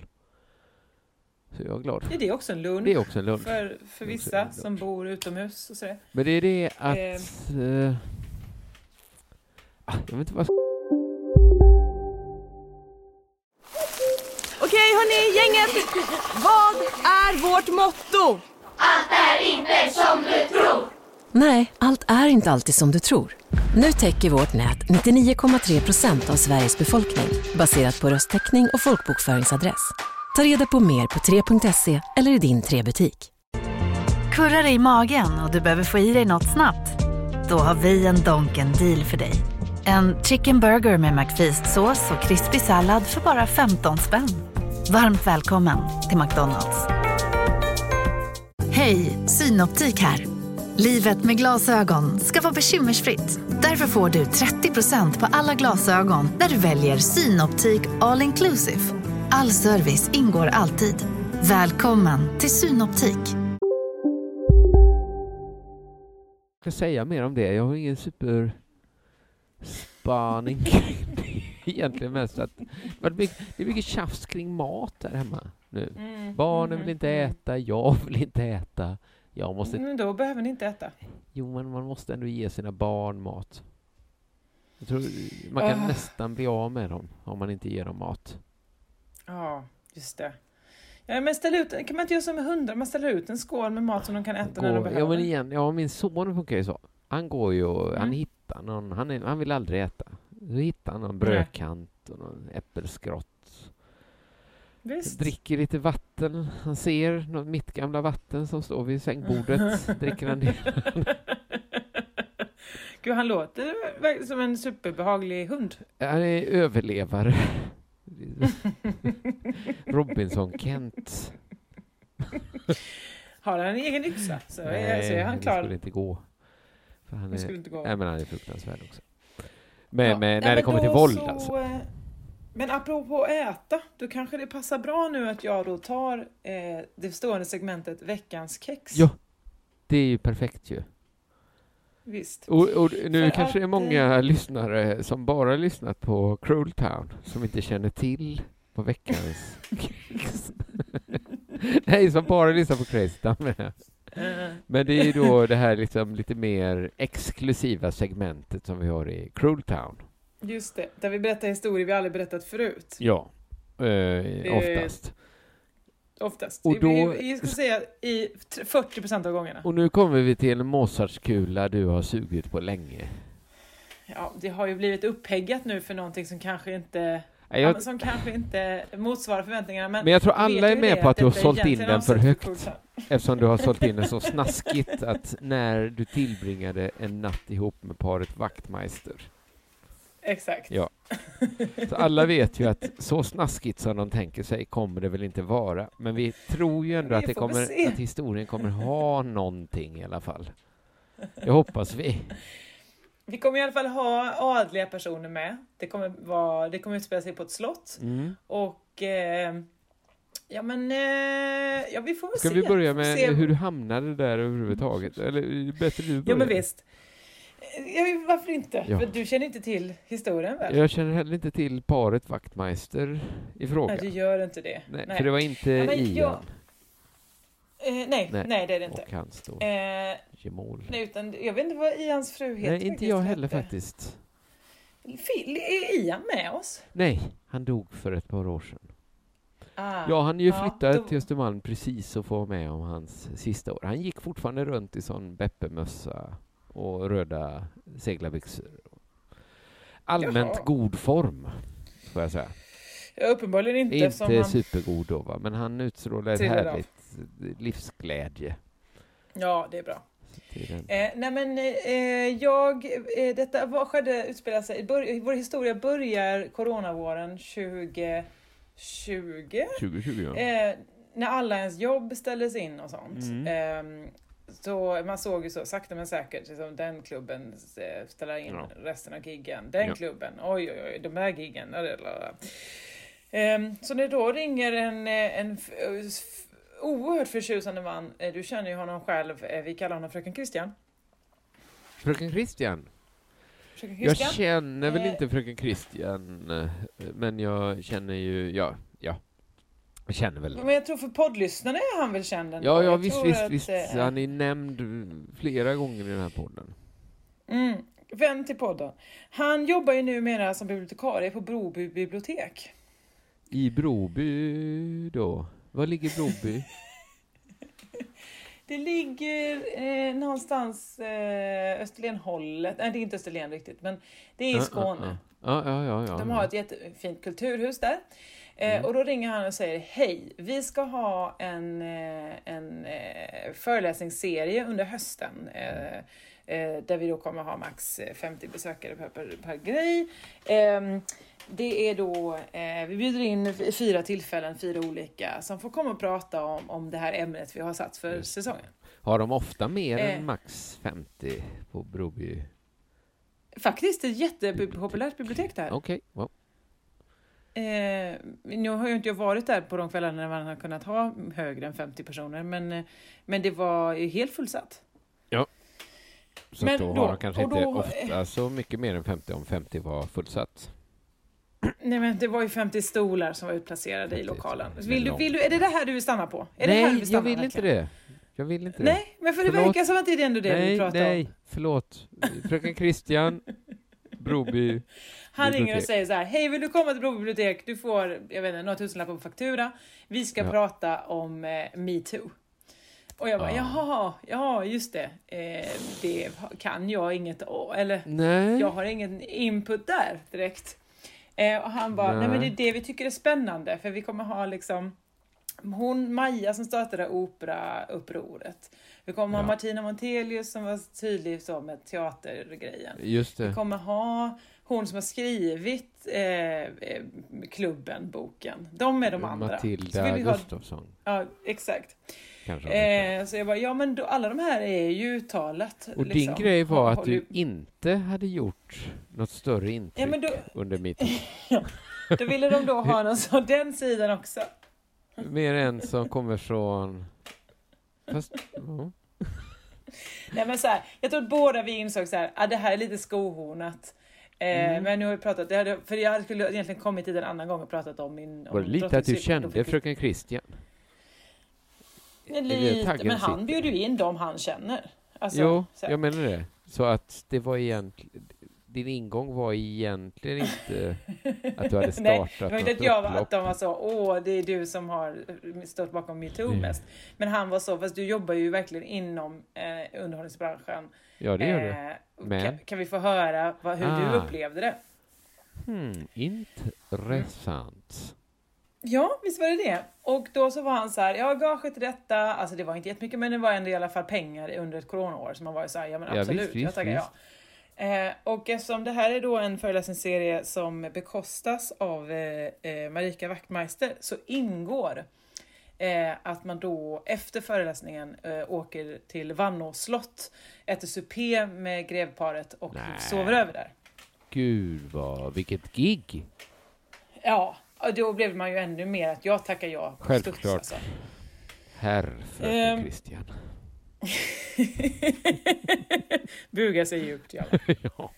Så jag är glad. Är det också en lunch? Det är också en lunch. För, för är vissa en lunch. som bor utomhus och sådär. Men det är det att... Eh, ah, jag vet inte vad. Okej hörni, gänget! Vad är vårt motto? Nej, allt är inte alltid som du tror. Nu täcker vårt nät 99,3 procent av Sveriges befolkning baserat på röstteckning och folkbokföringsadress. Ta reda på mer på 3.se eller i din 3-butik. Kurrar i magen och du behöver få i dig något snabbt? Då har vi en Donken deal för dig. En chicken burger med McFeast-sås och krispig sallad för bara 15 spänn. Varmt välkommen till McDonalds. Hej, Synoptik här. Livet med glasögon ska vara bekymmersfritt. Därför får du 30% på alla glasögon när du väljer Synoptik All Inclusive. All service ingår alltid. Välkommen till Synoptik. ska säga mer om det. Jag har ingen super spaning kring det. Egentligen mest att det är mycket- det är mycket tjafs kring mat där hemma nu. Mm, Barnen mm, vill inte mm. äta, jag vill inte äta. Jag måste, Men då behöver ni inte äta. jo men man måste ändå ge sina barn mat. Jag tror man kan Ah. nästan bli av med dem om man inte ger dem mat. Ja, just det. Ja, men ställ ut, kan man inte göra som med hundar? Man ställer ut en skål med mat som de kan äta när de behöver. ja men igen, ja min son funkar ju så. Han går ju och han Mm. hittar någon, han, är, han vill aldrig äta. Så hittar han någon brödkant och någon äppelskrott. Visst. Dricker lite vatten. Han ser något mitt gamla vatten som står vid sängbordet. dricker han det. Gud, han låter som en superbehaglig hund. Han är överlevare. Robinson-Kent. Har han en egen yxa så, är, så är han det klar. skulle inte gå. För han Det är, inte gå. nej, men han är fruktansvärd också. Men, Ja. men Nej, när det men kommer till våld så, alltså. eh, Men apropå äta, då kanske det passar bra nu att jag då tar eh, det stående segmentet veckans kex. Ja. Det är ju perfekt ju. Visst. Och, och nu För kanske det är många lyssnare som bara lyssnat på Cruel Town som inte känner till vad veckans Nej, som bara lyssnar på Crazy Town. Eh, Men det är ju då det här liksom lite mer exklusiva segmentet som vi har i Cruel Town. just det, där vi berättar historier vi aldrig berättat förut. Ja, eh, oftast. Oftast. Och då- jag skulle säga i 40 procent av gångerna. Och nu kommer vi till en Mozartkula du har sugit på länge. Ja, det har ju blivit upphäggat nu för någonting som kanske inte, ja, Jag, men som kanske inte motsvarar förväntningarna. Men, men jag tror alla är med på att du har sålt in den för högt. Eftersom du har sålt in den så snaskigt att när du tillbringade en natt ihop med paret Wachtmeister. Exakt. Ja. Så alla vet ju att så snaskigt som de tänker sig kommer det väl inte vara. Men vi tror ju ändå att, det kommer, att historien kommer ha någonting i alla fall. Det hoppas vi. Vi kommer i alla fall ha adliga personer med. Det kommer, vara, det kommer utspela sig på ett slott. Mm. Och eh, ja men, eh, ja vi får väl Ska se. vi börja med se. hur du hamnade där överhuvudtaget? Eller bättre du Ja börjar? men visst. Ja, varför inte? Ja. För du känner inte till historien väl? Jag känner heller inte till paret Wachtmeister i fråga. Nej, du gör inte det. Nej, Nej. för det var inte Ja, Ian jag- Eh, nej, Nej. nej, det är det inte. och hans då Eh, gemål. nej, utan jag vet inte vad Ians fru heter. Nej, inte jag heller hette? faktiskt. Phil, är Ian med oss? Nej, han dog för ett par år sedan. Ah, Jag hann ju ja, flytta då- till Östermalm precis och få vara med om hans sista år. Han gick fortfarande runt i sån Beppe-mössa och röda seglarbyxor. Allmänt Jaha. god form, får jag säga. Ja, uppenbarligen inte. Inte han, supergod då, va? men han utstrålar ett härligt livsglädje. Ja, det är bra. Eh, nej men eh, jag, eh, detta vad skedde, utspelar sig, bör, vår historia börjar coronavåren 2020. 2020, ja. Eh, när alla ens jobb ställdes in och sånt. Mm. Så man såg ju så sakta men säkert, liksom, den klubben eh, ställer in Ja. resten av giggen. Den Ja. klubben, oj oj oj, de här giggen. Ehm, så när då ringer en, eh, en eh, oerhört förtjusande man, du känner ju honom själv, vi kallar honom Fröken Christian. Fröken Christian. Fröken Jag Christian. känner väl inte Fröken Christian, men jag känner ju, ja, ja. Jag känner väl. Men jag tror för poddlyssnarna är han väl känd ändå. Ja, ja Jag visst, visst, att, visst. Han är nämnd flera gånger i den här podden. Mm, vän till podden. Han jobbar ju numera som bibliotekarie på Broby bibliotek. I Broby då? Var ligger Broby? Det ligger eh, någonstans eh, Österlenhållet. Nej, det är inte Österlen riktigt, men det är i Skåne. Ja, ja, ja. ja, De har ett jättefint kulturhus där. Eh, Mm. Och då ringer han och säger Hej, vi ska ha en, eh, en eh, föreläsningsserie under hösten. Eh, eh, där vi då kommer ha max eh, 50 besökare per, per, per grej. Ehm, det är då, eh, vi bjuder in fyra tillfällen, fyra olika, som får komma och prata om, om det här ämnet vi har satt för Just. säsongen. Har de ofta mer Eh. än max 50 på Broby? Faktiskt ett jättepopulärt bibliotek där. Okej, ja. Eh, nu har ju inte jag varit där på de kvällarna när man har kunnat ha högre än 50 personer, men, eh, men det var ju helt fullsatt. Så Men då, har de kanske inte då- ofta så mycket mer än 50 om 50 var fullsatt. Nej men det var ju 50 stolar som var utplacerade i 50 lokalen. Vill du, vill du, är det det här du vill stanna på? Är det nej, här du vill stanna jag vill inte det. Jag vill inte det. Nej, men för det Förlåt. verkar som att det är ändå det vi nej, pratar nej, om. förlåt. Fröken Christian, Broby. Han ringer och säger så här, hej vill du komma till Broby bibliotek? Du får, jag vet inte, några tusenlappar på faktura. Vi ska Ja. prata om eh, metoo. Och jag bara, Ah. jaha, ja just det. Eh, det kan jag inget eller Nej. jag har ingen input där direkt. Eh, och han bara, nej. Nej. men det är det vi tycker är spännande för vi kommer ha liksom hon Maja som startade operaupproret. Vi kommer ha Ja. Martina Montelius som var tydlig så med teatergrejen. Just Vi det. kommer ha hon som har skrivit eh, klubben, boken. De är de andra. Matilda vi Gustafsson. Ja, exakt. Eh, så jag bara, ja men då, alla de här är ju uttalat. Och liksom. din grej var att du inte hade gjort något större intryck Ja, men då- under mitt... Då ville de då ha någon sån, den sidan också. Mer en som kommer från... Fast, ja. Nej men så här, jag tror att båda vi insåg så här, ah, det här är lite skohornat. Eh, Mm. Men nu har vi pratat, det hade, för jag skulle egentligen kommit hit en annan gång och pratat om min... Var det om lite att du kände fick fröken Christian? Lite, men han sitter? bjuder ju in dem han känner. Alltså, jo, jag menar det. Så att det var egentligen... Din ingång var egentligen inte att du hade Nej, startat det var inte att jag upplopp. att de var så, åh det är du som har stått bakom metoo Mm. mest. Men han var så, fast du jobbar ju verkligen inom eh, underhållningsbranschen. Ja, det gör du. Eh, Men- kan, kan vi få höra vad, hur du Ah. upplevde det? Hmm, intressant. Ja, visst var det det. Och då så var han så här, ja gaget till detta, alltså det var inte jättemycket men det var ändå i alla fall pengar under ett coronaår. Så man var ju så här, ja men Ja, absolut, visst, jag tackar ja. Eh, och eftersom det här är då en föreläsningsserie som bekostas av eh, eh, Marika Wachtmeister så ingår eh, att man då efter föreläsningen åker till Vannås slott, äter supé med grevparet och Nej. sover över där. Gud vad, vilket gig! Ja, då blev man ju ännu mer att jag tackar ja Självklart. studs, alltså. Herr fröken Ehm. Christian. Buga sig djupt, ja. ja.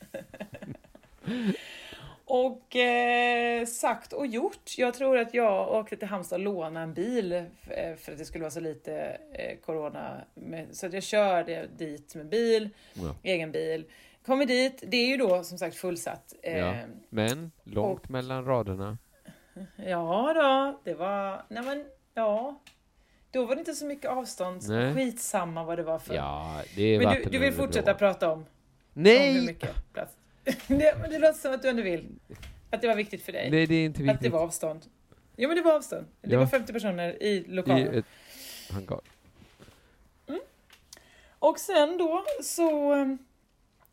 Och eh, sagt och gjort. Jag tror att jag åkte till Halmstad och lånade en bil eh, för att det skulle vara så lite eh, corona. Så jag körde dit med bil, Ja. egen bil. Kommer dit, det är ju då som sagt fullsatt. Eh, Ja. Men långt Och- mellan raderna. ja då, det var, nej men ja. Då var det inte så mycket avstånd. Nej. Skitsamma vad det var för. Ja, det är men du, du vill fortsätta prata om, om hur Nej! mycket plats. det, men det låter som att du ändå vill. Att det var viktigt för dig. Nej, det är inte Att det viktigt. var avstånd. Jo men det var avstånd. Det Ja. var 50 personer i I lokalen. ett hangar. Och sen då så...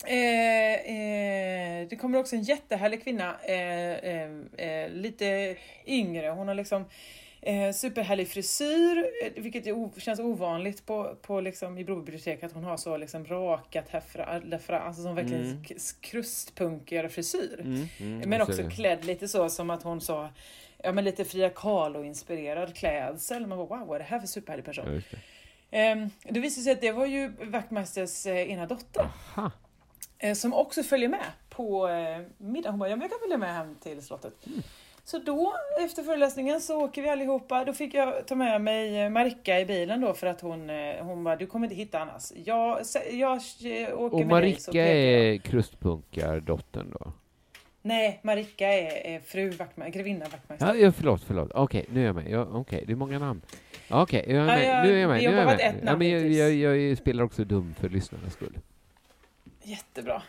Eh, eh, det kommer också en jättehärlig kvinna, eh, eh, eh, lite yngre. Hon har liksom eh, superhärlig frisyr, eh, vilket är känns ovanligt på, på liksom, i Broby bibliotek att hon har så liksom rakat här fra, där fram, alltså som verkligen Mm. krustpunkigare frisyr. Mm, mm, Men också klädd lite så som att hon sa, ja men lite Frida Kahlo-inspirerad klädsel. Man bara wow, vad är det här för superhärlig person? Ja, det. Ehm, det visade sig att det var ju Wachtmeisters eh, ena dotter Aha. eh, som också följer med på eh, middag. Hon bara, ja men jag kan följa med hem till slottet. Mm. Så då, efter föreläsningen, så åker vi allihopa. Då fick jag ta med mig eh, Marika i bilen då för att hon, eh, hon bara, du kommer inte hitta annars. Jag, jag eh, åker Och med dig. Marika pekar jag. är krustpunkardottern då? Nej, Marika är, är fru Wachtmeister, grevinna Wachtmeister. Ja, förlåt, förlåt. Okej, nu är jag med. Ja, Okej, det är många namn. Okej, jag är Ja, med. jag- nu är jag med. Nu är jag med. Ja, men jag, jag, jag spelar också dum för lyssnarnas skull. Jättebra.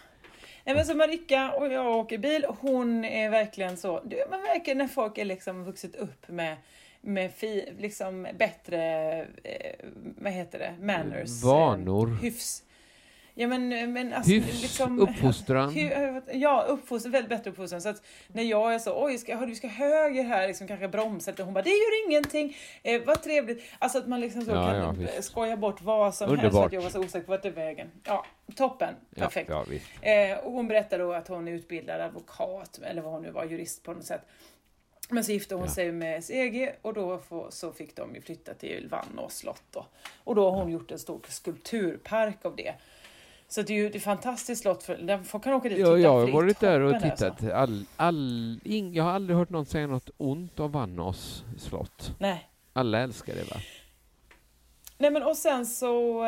Nej, men så Marika och jag åker bil. Hon är verkligen så. du- Man märker när folk är liksom vuxit upp med, med fi, liksom bättre, eh, vad heter det, manners. Vanor. Eh, hyfs. Ja men, men alltså, Hyfs, liksom, uppfostran. Ja, uppfostran, väldigt bättre uppfostran. Så att när jag är så, oj, ska, du ska höger här, liksom kanske bromsa lite. Hon bara, det gör ingenting. Eh, vad trevligt. Alltså att man liksom så Ja, kan ja, visst. skoja bort vad som helst. För Underbart. att jag var så osäker på vart är vägen. Ja, toppen. Ja, Perfekt. ja. Eh, och hon berättar då att hon är utbildad advokat, eller vad hon nu var, jurist på något sätt. Men så gifte hon Ja. sig med SEG och då får, så fick de ju flytta till Vannås slott då. Och då har hon gjort en stor skulpturpark av det. Så det är ju det är fantastiskt slott, för, där folk kan åka dit och Ja, titta. jag har är varit där och toppen alltså. tittat. All, all, ing, jag har aldrig hört någon säga något ont om Vannås slott. Nej. Alla älskar det va? Nej men och sen så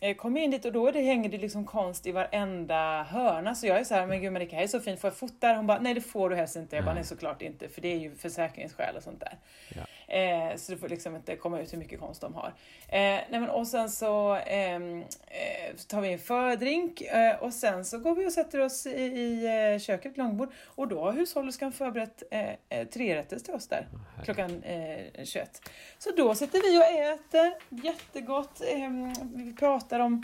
eh, kom jag in dit och då det, hänger det liksom konst i varenda hörna. Så jag är så här, men gud Marika, här är så fint, får jag fota här? Hon bara, nej det får du helst inte. Jag bara, nej såklart inte, för det är ju försäkringsskäl och sånt där. Ja. Eh, så det får liksom inte komma ut hur mycket konst de har. Eh, nej men och sen så ehm, eh, tar vi en fördrink eh, och sen så går vi och sätter oss i, i köket, långbord. Och då har hushållerskan förberett eh, trerätters till oss där klockan eh, 21. Så då sitter vi och äter, jättegott. Eh, vi pratar om,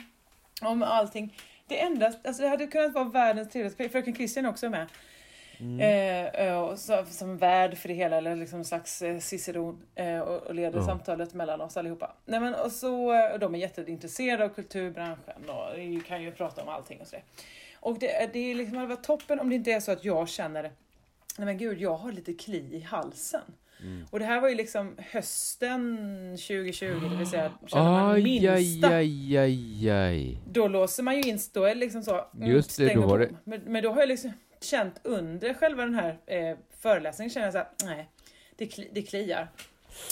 om allting. Det enda, alltså det hade kunnat vara världens trevligaste, fröken Christian är också med. Mm. Eh, eh, och så, som värd för det hela, eller liksom en slags eh, ciceron eh, och, och leder Ja. samtalet mellan oss allihopa. Nej, men, och så, eh, de är jätteintresserade av kulturbranschen och kan ju prata om allting och sådär. Och det, det är liksom, det hade varit toppen om det inte är så att jag känner nej men gud, jag har lite kli i halsen. Mm. Och det här var ju liksom hösten 2020, det vill säga känner man Aj, minsta. aj, aj, aj. Då låser man ju in, då är det liksom så, mm, Just det, då och var bom. Men, men då har jag liksom känt under själva den här eh, föreläsningen, känner jag så här, nej, det, kli, det kliar.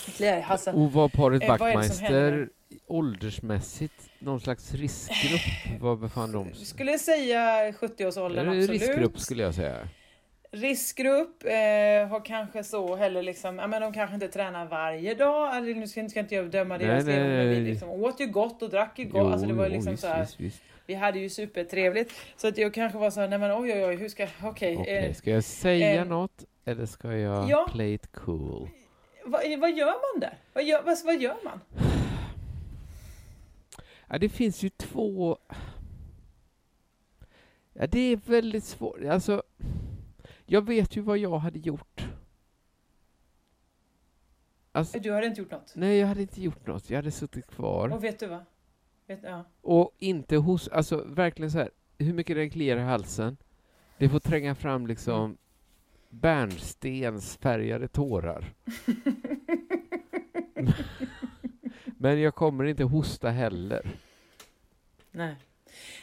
Det kliar i halsen. Och var paret Eh, vad? Wachtmeister åldersmässigt någon slags riskgrupp? Var befann de sig? skulle säga 70-årsåldern, Eller absolut. riskgrupp skulle jag säga. Riskgrupp eh, har kanske så heller liksom, ja men de kanske inte tränar varje dag, eller nu ska, ska inte jag döma deras nej, men vi liksom åt ju gott och drack ju gott, alltså det var liksom visst, så här, visst, visst. Vi hade ju supertrevligt. Så att jag kanske var så här, nej men oj oj oj, hur ska, okej. Okej, eh, ska jag säga eh, något eller ska jag ja. play it cool? vad, vad gör man där? Vad gör, vad, vad gör man? Ja, det finns ju två... Ja, det är väldigt svårt. Alltså, jag vet ju vad jag hade gjort. Alltså, Du hade inte gjort något? nej, jag hade inte gjort något. Jag hade suttit kvar. Och vet du vad? Vet, ja. Och inte hos... Alltså, verkligen så här, hur mycket den kliar i halsen, det får tränga fram liksom bärnstensfärgade tårar. Men jag kommer inte hosta heller. Nej.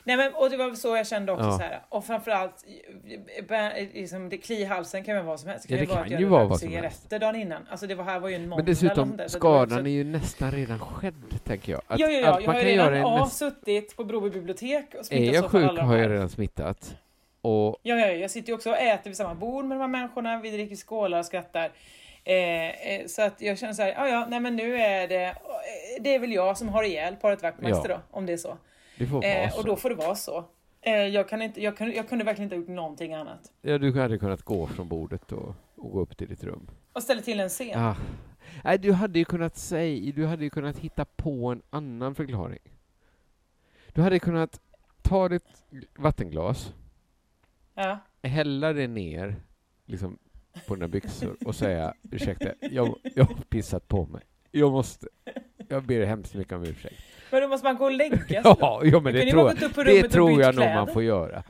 Nej men och det var så jag kände också Ja. så här. Och framförallt, eh, bä- liksom, det kli i halsen kan väl vara som helst. Ja, det vara kan att ju jag vara vad som cigaretter dagen innan. Alltså det var, här var ju en måndag Men dessutom, där, det skadan också- är ju nästan redan skedd, tänker jag. Att, ja, ja, ja. att Jag man har ju kan redan göra en A, näst... suttit på Broby bibliotek och Är smittat jag sjuk har jag redan smittat. Och Ja, ja, jag sitter ju också och äter vid samma bord med de här människorna, vi dricker skålar och skrattar. Eh, eh, så att jag känner så här, ja, ja, nej men nu är det, eh, det är väl jag som har ihjäl paret Wachtmeister Ja. då, om det är så. Det får vara Eh, så. och då får det vara så. Eh, jag, kan inte, jag, kunde, jag kunde verkligen inte ha gjort någonting annat. Ja, du hade kunnat gå från bordet och, och gå upp till ditt rum. Och ställa till en scen. Ah. Nej, du hade ju kunnat säga, du hade ju kunnat hitta på en annan förklaring. Du hade kunnat ta ditt vattenglas, Ja. hälla det ner liksom, på dina byxor och säga ursäkta, jag, jag har pissat på mig. Jag måste, jag ber hemskt mycket om ursäkt. Men då måste man gå och lägga sig. Ja, ja men det tror jag, det tror jag nog man får göra.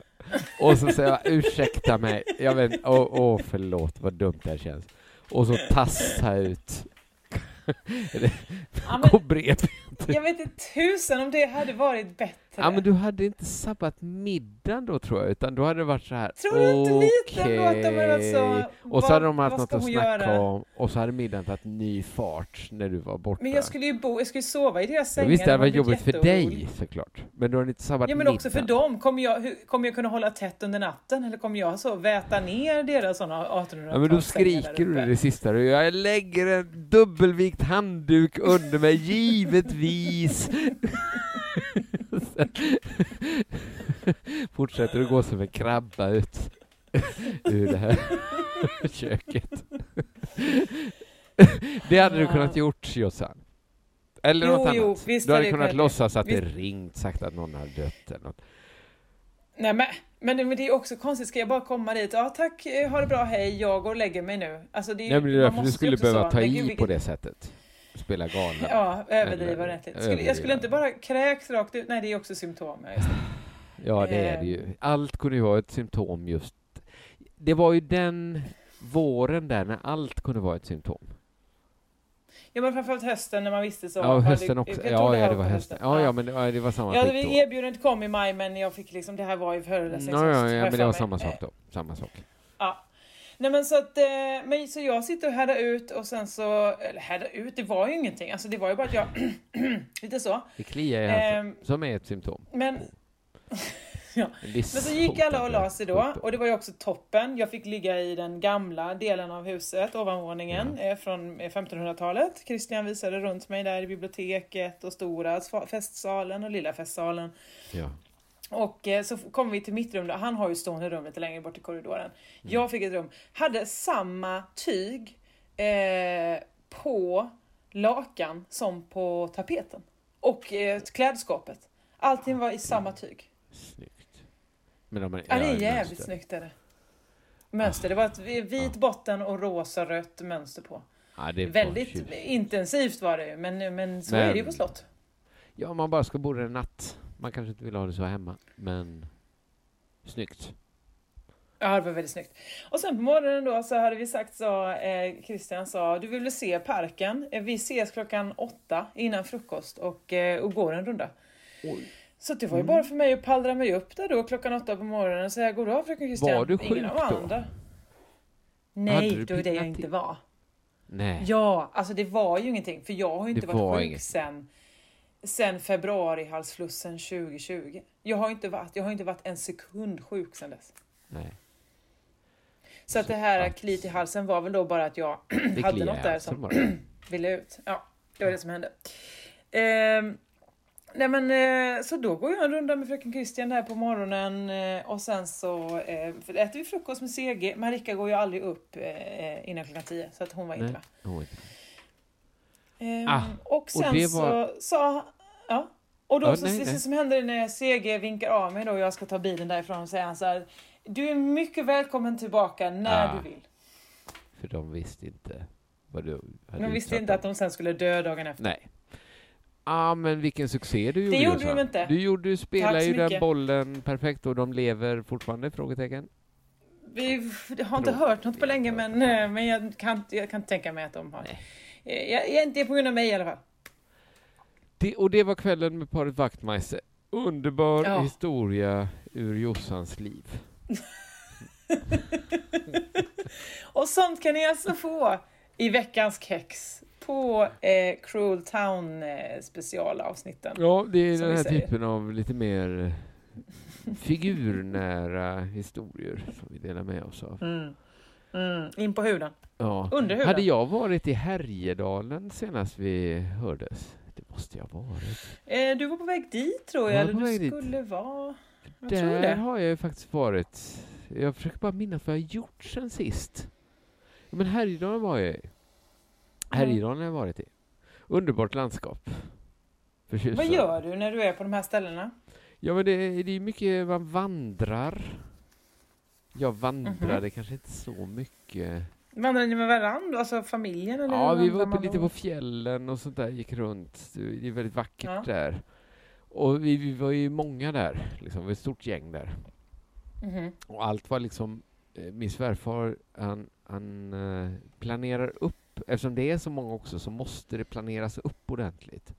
Och så säga ursäkta mig, jag vet åh, åh förlåt vad dumt det här känns. Och så tassa ut. Ja, men, jag vet inte tusen om det hade varit bättre. Ja men du hade inte sabbat middagen då tror jag, utan då hade det varit så här. Tror du inte lite att de hade varit så, okej. Och vad- så hade de haft något att snacka göra? om, och så hade middagen tagit ny fart när du var borta. Men jag skulle ju bo, jag skulle sova i deras sängar. visst, det hade varit jobbigt för dig såklart. Men du har inte sabbat Ja men middagen. också för dem. Kommer jag, hur, kommer jag kunna hålla tätt under natten? Eller kommer jag så väta ner deras sådana 1800 Ja men då skriker du det sista du Jag lägger en dubbelvikt handduk under mig, givetvis! Sen fortsätter du gå som en krabba ut ur det här köket. Det hade du kunnat gjort Jossan. Eller Jo, något jo, annat. visst du hade kunnat kunnat- låtsas att det visst. ringt, sagt att någon hade dött eller något. Nej men, men, det, men det är också konstigt, ska jag bara komma dit? Ja tack, eh, ha det bra, hej, jag går och lägger mig nu. Alltså, det är, Nej men det är man därför du skulle behöva så, ta i på det sättet. Spela galen. Ja, överdriva ordentligt. Skulle, jag skulle inte bara kräks rakt ut, nej det är också symptom. Ja, det. Ja, är det ju. Allt kunde ju vara ett symptom just. Det var ju den våren där när allt kunde vara ett symptom. Ja men framförallt hösten när man visste så. Ja, hösten också. jag Ja, det ja, det var hösten. Ja, ja, men det, ja, det var samma Ja, det då. erbjudandet kom i maj men jag fick liksom, det här var ju föreläsningshöst. Ja, ja, ja, men det var samma sak då. Samma sak. Ja. Nej men så att, eh, men, så jag sitter och härdar ut och sen så, eller härdar ut, det var ju ingenting. Alltså det var ju bara att jag, lite så. Det kliar i halsen, Ehm, som är ett symptom. men, ja. En Men så gick alla och la sig då och det var ju också toppen. Jag fick ligga i den gamla delen av huset, ovanvåningen, eh, från eh, 1500-talet. Christian visade runt mig där i biblioteket och stora festsalen och lilla festsalen. Ja. Och eh, så kom vi till mitt rum, då. han har ju stående rum lite längre bort i korridoren. Jag fick ett rum, hade samma tyg eh, på lakan som på tapeten. Och eh, klädskåpet. Allting var i samma tyg. Snyggt. Men de, Ja, det är jävligt mönster. snyggt är det. Mönster, det var ett vit botten och rosa rött mönster på. Ja, Väldigt intensivt var det ju, men, men så Men- är det ju på slott. Ja, om man bara ska bo där en natt. Man kanske inte vill ha det så hemma, men snyggt. Ja, det var väldigt snyggt. Och sen på morgonen då så hade vi sagt så, eh, Christian sa, du vill väl se parken? Eh, vi ses klockan åtta innan frukost och, eh, och går en runda. Oj. Så det var ju bara för mig att pallra mig upp där då klockan åtta på morgonen och säga goddag fröken Christian. Var du Ingen sjuk av då? andra. Nej, du det jag inte var. Nej. Ja, alltså det var ju ingenting för jag har ju inte Det varit var sjuk inget. sen, sen februari-halsflussen 2020. Jag har inte varit, jag har inte varit en sekund sjuk sen dess. Nej. Så att det här att- kliet i halsen var väl då bara att jag hade något där som ville ut. Ja, det var det som hände. Ehm, nej men eh, så då går jag en runda med fröken Christian där på morgonen eh, och sen så eh, äter vi frukost med CG. Marika går ju aldrig upp eh, innan klockan 10 så att hon var inte med. Ehm, Ah, och sen det var- så sa ja. Och då Ja, så, nej, det nej. som händer när CG vinkar av mig då och jag ska ta bilen därifrån säger han så här. Du är mycket välkommen tillbaka när Ah. du vill. För de visste inte vad du hade De visste inte dem. att de sen skulle dö dagen efter. Nej. Ja, ah, men vilken succé du gjorde Det gjorde de inte. Du, gjorde, du så ju den mycket. bollen perfekt och de lever fortfarande? Frågetecken. Vi har inte Bra. hört något på länge men, eh, men jag, kan, jag kan tänka mig att de har. Nej. Eh, Jag, jag, det är på grund av mig i alla fall. Det, och det var kvällen med paret Wachtmeister. Underbar Ja. historia ur Jossans liv. Och sånt kan ni alltså få i veckans kex på eh, Cruel Town eh, specialavsnitten. Ja, det är den här typen av lite mer figurnära historier som vi delar med oss av. Mm. Mm. In på huden. Ja. Under huden. Hade jag varit i Härjedalen senast vi hördes? Måste jag ha varit. Eh, du var på väg dit tror jag. Eller du väg dit. skulle vara... Jag Där det. har jag ju faktiskt varit. Jag försöker bara minnas vad jag har gjort sen sist. Men Härjedalen var jag i. Härjedalen har jag varit i. Underbart landskap. Förtjusande. Vad gör du när du är på de här ställena? Ja, men det, det är mycket, man vandrar. Jag vandrade Mhm. kanske inte så mycket. Vandrar ni med varandra? Alltså familjen? Eller Ja, vi var uppe lite på fjällen och sånt där, gick runt. Det är väldigt vackert Ja. där. Och vi, vi var ju många där, liksom. Vi var ett stort gäng där. Mhm. Och allt var liksom, eh, min svärfar, han, han eh, planerar upp, eftersom det är så många också så måste det planeras upp ordentligt.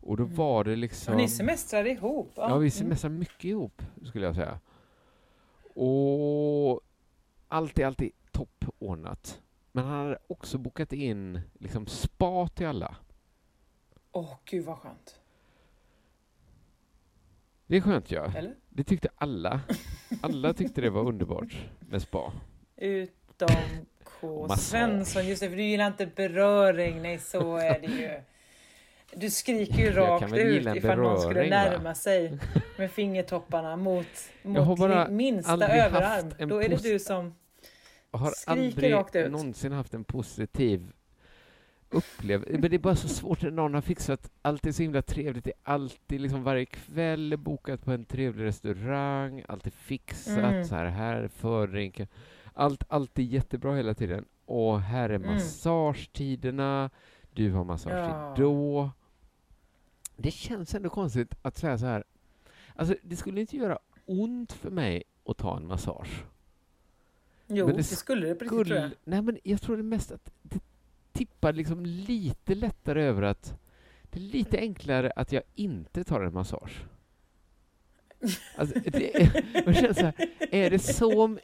Och då Mm. var det liksom... Och ni semestrade ihop? Ja, vi Mm. semestrar mycket ihop, skulle jag säga. Och allt är alltid toppordnat. Men han hade också bokat in liksom spa till alla. Åh, gud vad skönt. Det är skönt, ja. Eller? Det tyckte alla. Alla tyckte det var underbart med spa. Utom K. Svensson, just det, för du gillar inte beröring. Nej, så är det ju. Du skriker ju rakt ut ifall någon skulle beröring, va? närma sig med fingertopparna mot, mot li- minsta överarm. Då är det du som... Jag har Skriker aldrig rakt ut. någonsin haft en positiv upplevelse. Men det är bara så svårt när någon har fixat allt är så himla trevligt. Det är alltid liksom varje kväll bokat på en trevlig restaurang. Allt är fixat. Mm. Så här, här är fördrinken. Allt, allt är jättebra hela tiden. Och här är Mm. massagetiderna. Du har massage Ja. då. Det känns ändå konstigt att säga så här. Alltså, det skulle inte göra ont för mig att ta en massage. Jo, Men det, det skulle det på riktigt tror jag. Skulle, nej men jag tror det mest att det tippar liksom lite lättare över att det är lite enklare att jag inte tar en massage. Alltså, det, man känner så här, är det så...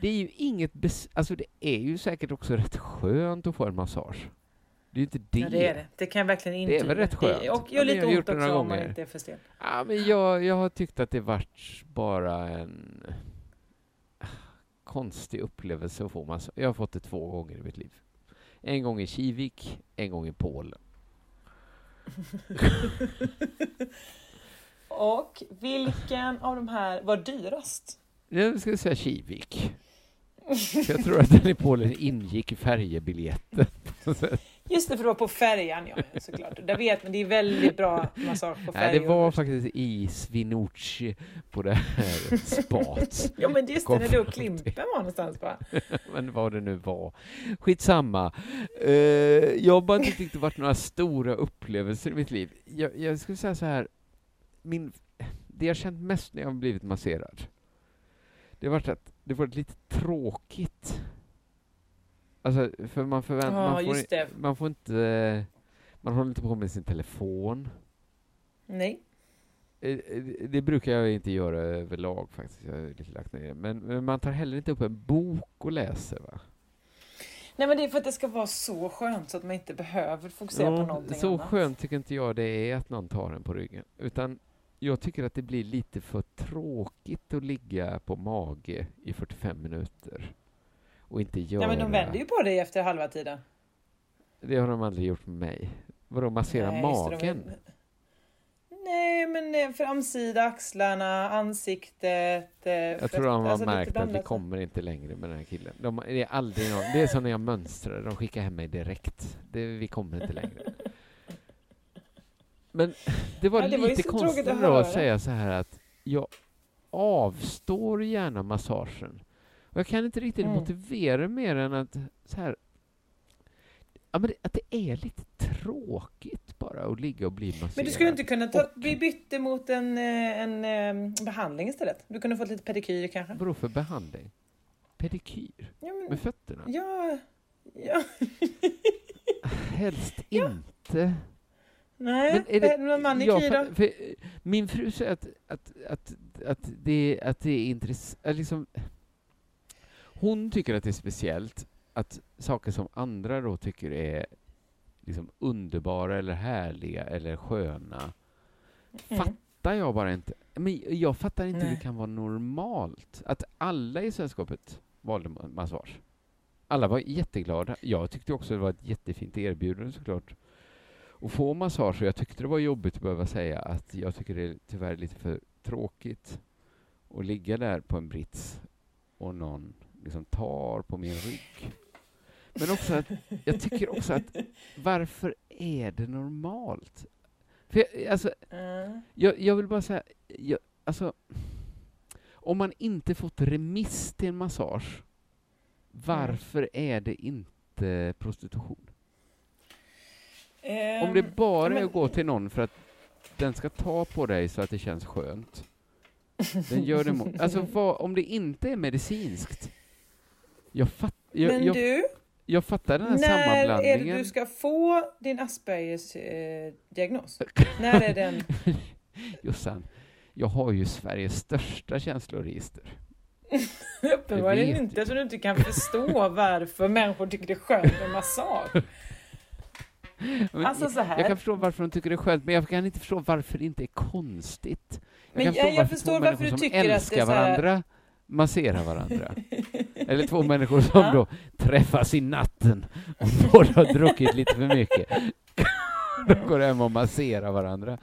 Det är ju inget... Bes, alltså det är ju säkert också rätt skönt att få en massage. Det är ju inte det. Ja, det är det. Det kan jag verkligen Det är väl rätt skönt. Det- Och gör men jag lite har ont också om man inte är för stel. Ja, men jag, jag har tyckt att det varit bara en konstig upplevelse att få massage. Jag har fått det två gånger i mitt liv. En gång i Kivik, en gång i Polen. Och vilken av de här var dyrast? Jag ska säga Kivik. Jag tror att den i Polen ingick i färjebiljetten. Just det, för det var på färjan, ja såklart. Där vet man, det är väldigt bra massage på Nej, färjor. det var faktiskt i Swinoujscie på det här spat. Ja men just det, när du och Klimpen var någonstans va? Men vad det nu var. Skitsamma. Uh, jag har bara inte tyckt det varit några stora upplevelser i mitt liv. Jag, jag skulle säga så här, min, det jag känt mest när jag har blivit masserad, det har varit att det varit lite tråkigt. Alltså, för man förväntar Ja, man, får, det. man får inte, man håller inte på med sin telefon. Nej. Eh, eh, Det brukar jag inte göra överlag faktiskt, jag har lite lagt ner. Men, men man tar heller inte upp en bok och läser va? Nej men det är för att det ska vara så skönt så att man inte behöver fokusera på Ja, någonting så annat. skönt tycker inte jag det är att någon tar en på ryggen. Utan jag tycker att det blir lite för tråkigt att ligga på mage i 45 minuter. Och inte göra... Ja men de vänder ju på dig efter halva tiden. Det har de aldrig gjort med mig. Vadå, massera Nej, det, de- magen? Nej men eh, framsida, axlarna, ansiktet. eh, Jag tror de har alltså märkt att vi kommer inte längre med den här killen. De, det är aldrig någon, det är som när jag mönstrar, de skickar hem mig direkt. Det, vi kommer inte längre. Men det var Ja, det lite konstigt att att säga så här att jag avstår gärna massagen. Och jag kan inte riktigt Mm. motivera mer än att så här, ja, men det, att det är lite tråkigt bara att ligga och bli masserad. Men du skulle inte kunna ta, Och- bli bytt emot en, eh, en, eh, behandling istället? Du kunde fått lite pedikyr kanske? Vadå för behandling? Pedikyr? Ja, men, Med fötterna? ja, ja. Helst inte. Nej, Men är det- men jag manikyr då? fa- för, eh, min fru säger att, att, att, att, det, att det är intressant. Liksom, hon tycker att det är speciellt att saker som andra då tycker är liksom underbara eller härliga eller sköna Mm. fattar jag bara inte. Men jag fattar inte hur Nej. det kan vara normalt att alla i sällskapet valde ma- massage. Alla var jätteglada. Jag tyckte också det var ett jättefint erbjudande såklart. Att få massage. och Jag tyckte det var jobbigt att behöva säga att jag tycker det är tyvärr lite för tråkigt att ligga där på en brits och någon liksom tar på min rygg. Men också att jag tycker också att varför är det normalt? För jag, alltså, Mm. jag, jag vill bara säga, jag, alltså, om man inte fått remiss till en massage, varför är det inte prostitution? Om det Ehm, bara men- är att gå till någon för att den ska ta på dig så att det känns skönt. Den gör det alltså vad, om det inte är medicinskt. Jag, fatt, jag, Men jag, du, jag fattar den här när är det sammanblandningen. du ska få din Aspergers eh, diagnos? när är den? Jossan, jag har ju Sveriges största känsloregister. Uppenbarligen inte, så du inte kan förstå varför människor tycker det är skönt med massage. Men Alltså så här. Jag kan förstå varför de tycker det är skönt, men jag kan inte förstå varför det inte är konstigt. Jag Men kan jag- jag förstå förstår varför varför du tycker som att det är så här- varandra masserar varandra. Eller två människor som Ja. då träffas i natten och båda har druckit lite för mycket. De går hem och masserar varandra.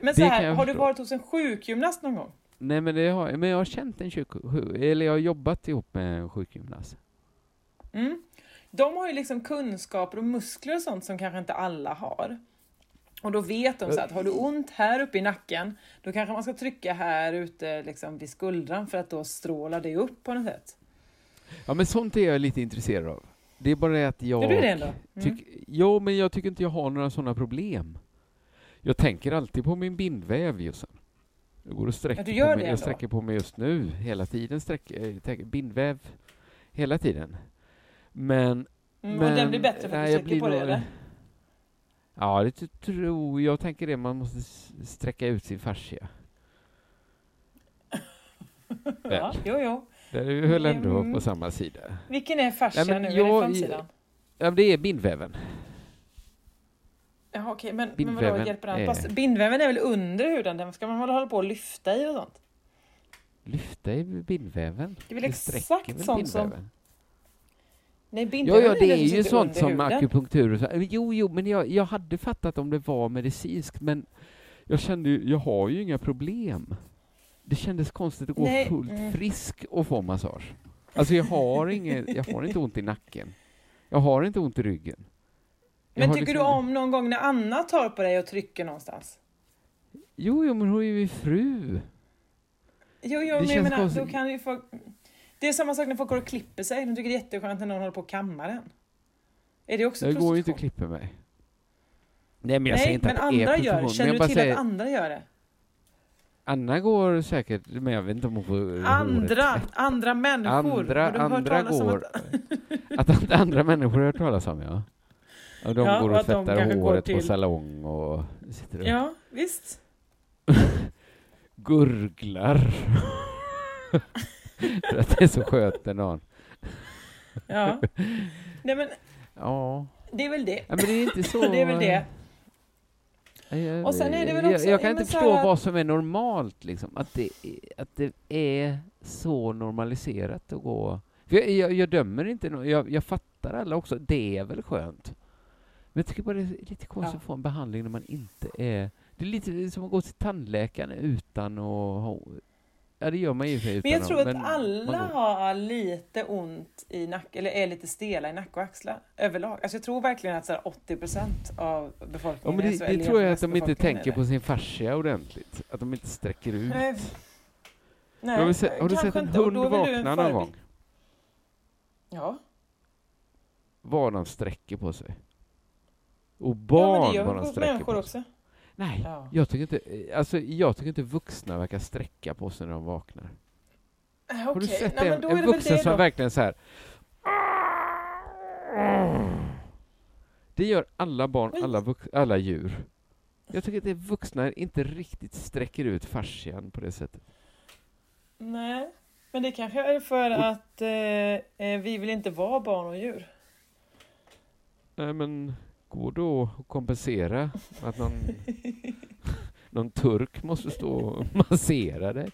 Men så här, har du förstå. varit hos en sjukgymnast någon gång? Nej, men, det har, men jag har känt en sjuk, eller jag har jobbat ihop med en sjukgymnast. Mm. De har ju liksom kunskaper och muskler och sånt som kanske inte alla har. Och då vet de så att har du ont här uppe i nacken, då kanske man ska trycka här ute liksom vid skuldran för att då strålar det upp på något sätt. Ja, men sånt är jag lite intresserad av. Det är bara det att jag... Är du det ändå? Mm. Tyck, jo, men jag tycker inte jag har några sådana problem. Jag tänker alltid på min bindväv, Jossan. Jag går och sträcker Ja, på mig. Jag ändå? sträcker på mig just nu, hela tiden. Sträcker, eh, tänker- bindväv, hela tiden. Men... Mm, men och den blir bättre för att du blir på det nog- eller? Ja, det tror jag. tänker det. Man måste sträcka ut sin fascia. Ja, jo, jo. där är vi väl ändå Mm. på samma sida. Vilken är fascia Nej, men nu? är jag- det framsidan? Ja, det är bindväven. Jaha, okej, men, men Bindväven vadå, hjälper den? är- Pass- Bindväven är väl under huden? Den ska man väl hålla på och lyfta i och sånt? Lyfta i bindväven. Det är väl exakt sånt som-? Nej, Ja, ja, det är ju sånt som huden. akupunktur och så. Jo, jo, men jag, jag hade fattat om det var medicinskt, men jag kände ju, jag har ju inga problem. Det kändes konstigt att gå Nej, fullt mm. frisk och få massage. Alltså jag har, inget, jag har inte ont i nacken. Jag har inte ont i ryggen. Jag Men tycker liksom- du om någon gång när Anna tar på dig och trycker någonstans? Jo, jo, men hon är ju min fru. Jo, jo, Det men jag menar, då kan ju folk... Det är samma sak när folk går och klipper sig. De tycker det är jätteskönt när någon håller på och kammar. Är det också Jag går ju inte och klipper mig. Nej, men jag säger Nej, inte men att det är andra gör det. Känner du till säger, att andra gör det? Anna går säkert, men jag vet inte om hon får Andra, andra människor. Andra, andra går... att- Att, andra människor har hört talas om, ja. Och de Ja, går och tvättar håret på salong och sitter och Ja, visst. gurglar. För att det är så skönt när någon... Ja. Nej, men Ja. det är väl det. ja, men det är inte så... Det är väl det. Jag, Och sen är det väl jag, också- jag kan ja, inte förstå här- vad som är normalt, liksom. Att det, att det är så normaliserat att gå... Jag, jag, jag dömer inte, no- jag, jag fattar alla också, det är väl skönt. Men jag tycker bara det är lite konstigt Ja. att få en behandling när man inte är... Det är lite som att gå till tandläkaren utan att ha... Ja, det gör man ju Men jag tror att- men alla har lite ont i nack eller är lite stela i nacke och axlar överlag. Alltså jag tror verkligen att så här 80% av Ja, befolkningen men är det, det tror jag att de inte tänker på sin fascia ordentligt. Att de inte sträcker ut. Nej, nej har du, se, har du sett en inte, hund vakna någon gång? Ja. Vad de sträcker på sig. Och ja, men barn gör vad de sträcker på sig. också. Nej, Ja. jag tycker inte, alltså, jag tycker inte vuxna verkar sträcka på sig när de vaknar. Äh, Har du sett Nej, En väl vuxen som då. verkligen så här. Det gör alla barn, alla, vux, alla djur. Jag tycker att det vuxna inte riktigt sträcker ut fascian på det sättet. Nej, men det kanske är för att eh, eh, vi vill inte vara barn och djur. Nej, men går då att kompensera att någon, någon turk måste stå och massera dig?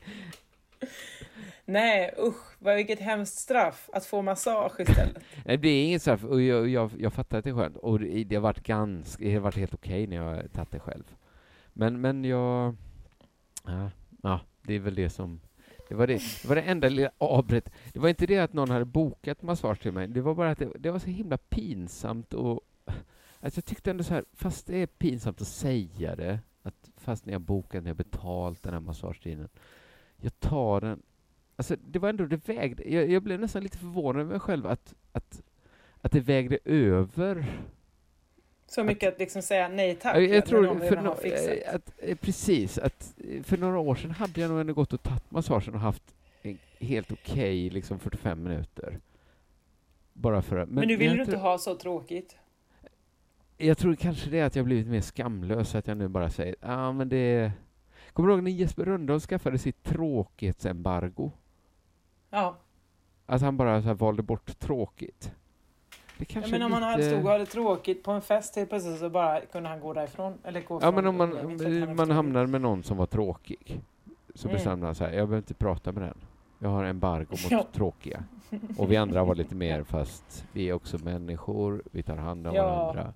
Nej, usch, vad, vilket hemskt straff att få massage istället. Nej, det är inget straff. Och jag, jag, jag fattar att det är skönt. Och det, det har varit ganska, det har varit helt okej när jag har tagit det själv. Men, men jag... Ja, ja, det är väl det som... Det var det, det var det enda lilla avbrott. Det var inte det att någon hade bokat massage till mig. Det var bara att det, det var så himla pinsamt och... Alltså jag tyckte ändå så här, fast det är pinsamt att säga det, att fast ni har bokat, ni har betalt den här massagetiden. Jag tar den Alltså, det var ändå, det vägde, jag, jag blev nästan lite förvånad över mig själv att, att, att det vägde över. Så mycket att liksom säga nej tack. Jag, jag tror, för no, eh, att, eh, precis, att eh, för några år sedan hade jag nog ändå gått och tagit massagen och haft en helt okej liksom 45 minuter. Bara för att, Men, nu vill du inte ha så tråkigt. Jag tror kanske det är att jag blivit mer skamlös, att jag nu bara säger, ah, men det... Kommer du ihåg när Jesper Rönndahl skaffade sitt tråkighetsembargo? Ja, Att han bara så här valde bort tråkigt. Det ja men om han lite... stod och hade tråkigt på en fest helt plötsligt så bara kunde han gå därifrån. Eller gå Ja, men om man, han hade man hamnar med någon som var tråkig, så Mm. bestämde han här, jag behöver inte prata med den. Jag har embargo mot Ja. tråkiga. Och vi andra var lite mer, fast vi är också människor, vi tar hand om Ja, varandra,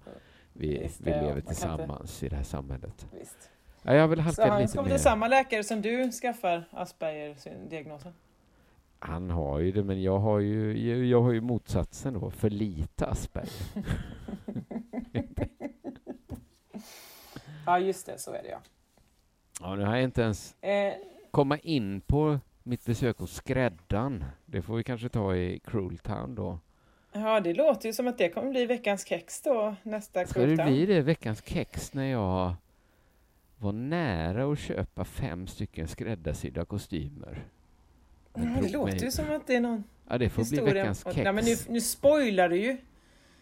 vi, Visst, vi ja, lever kan tillsammans i det här samhället. visst. Ja, jag vill Så halka han lite ska väl mer. till samma läkare som du skaffar Asperger-diagnosen? Han har ju det, men jag har ju, jag, jag har ju motsatsen då, för lite Asperger. Ja, just det, så är det ja. Ja, nu har jag inte ens Eh, komma in på mitt besök hos skräddaren. Det får vi kanske ta i Cruel Town då. Ja, det låter ju som att det kommer bli veckans kex då, nästa Ska det bli det veckans kex när jag var nära att köpa fem stycken skräddarsydda kostymer? Ja, Men det låter ju som att det är någon Ja, det får bli veckans kex. Nej, men nu, nu spoilar du ju.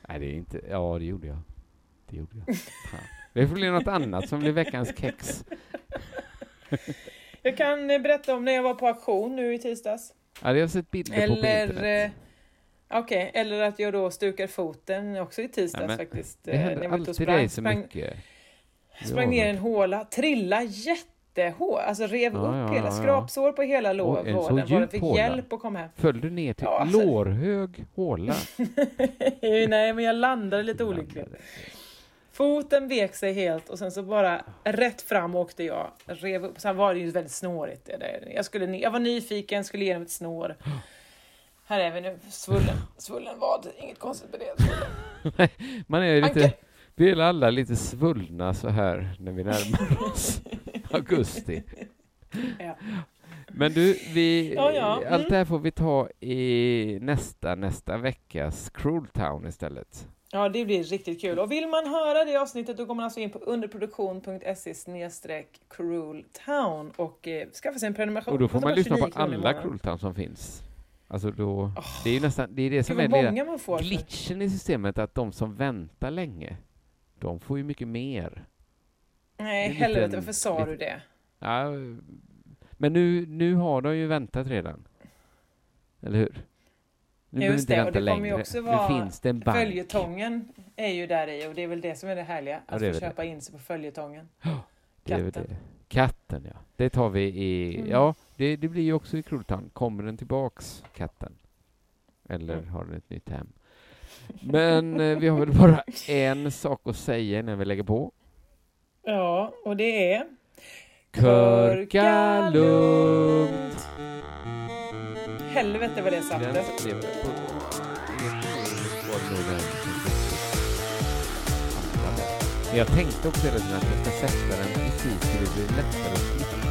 Nej, det är inte... Ja, det gjorde jag. Det gjorde jag. Fan. Det får bli något annat som blir veckans kex. Jag kan eh, berätta om när jag var på auktion nu i tisdags. Ja, det har jag sett bilder på på Eller... internet. Eh, Okej, eller att jag då stukar foten också i tisdags men faktiskt. Det Eh, händer och alltid sprang. dig så Sprang- mycket. Sprang ner i en håla, trilla jättehårt, alltså rev Ja, upp ja, hela, ja. skrapsår på hela låren. Var fick håla. hjälp att komma hem. Föll du ner till Ja, alltså- lårhög håla? Nej, men jag landade lite olyckligt. Foten vek sig helt och sen så bara rätt fram åkte jag. Rev upp. Sen var det ju väldigt snårigt. Det där. Jag, skulle, jag var nyfiken, skulle igenom ett snår. Här är vi nu. Svullen, svullen vad? Inget konstigt med det. Man är lite... Anke. Vi är alla lite svullna så här när vi närmar oss augusti. Ja. Men du, vi, Ja, ja. Mm. allt det här får vi ta i nästa, nästa veckas Cruel Town istället. Ja, det blir riktigt kul. Och vill man höra det avsnittet då går man alltså in på underproduktion.se snedstreck crueltown och eh, skaffa sig en prenumeration. Och då får man lyssna på 29 kronor i alla. Cruel Town som finns. Alltså då, Åh, det är ju nästan, det är det som vad är det många man får. glitchen i systemet, att de som väntar länge, de får ju mycket mer. Nej, det helvete, lite- varför sa lite- du det? Ja, men nu, nu har de ju väntat redan. Eller hur? Nu behöver inte det, vänta det kommer ju längre. också vara Nu finns det en bank. Följetongen är ju där i och det är väl det som är det härliga. Ja, Att det är få köpa in sig på följetongen. Det är väl Katten. det. Katten, ja. Det tar vi i... Mm. Ja, det, det blir ju också i Krultan. Kommer den tillbaks, katten? Eller Mm. har den ett nytt hem? Men eh, vi har väl bara en sak att säga innan vi lägger på. Ja, och det är... Körka lugnt! Helvete vad det satte. Men jag tänkte också hela tiden att jag ska sätta den precis så det blir lättare att klippa.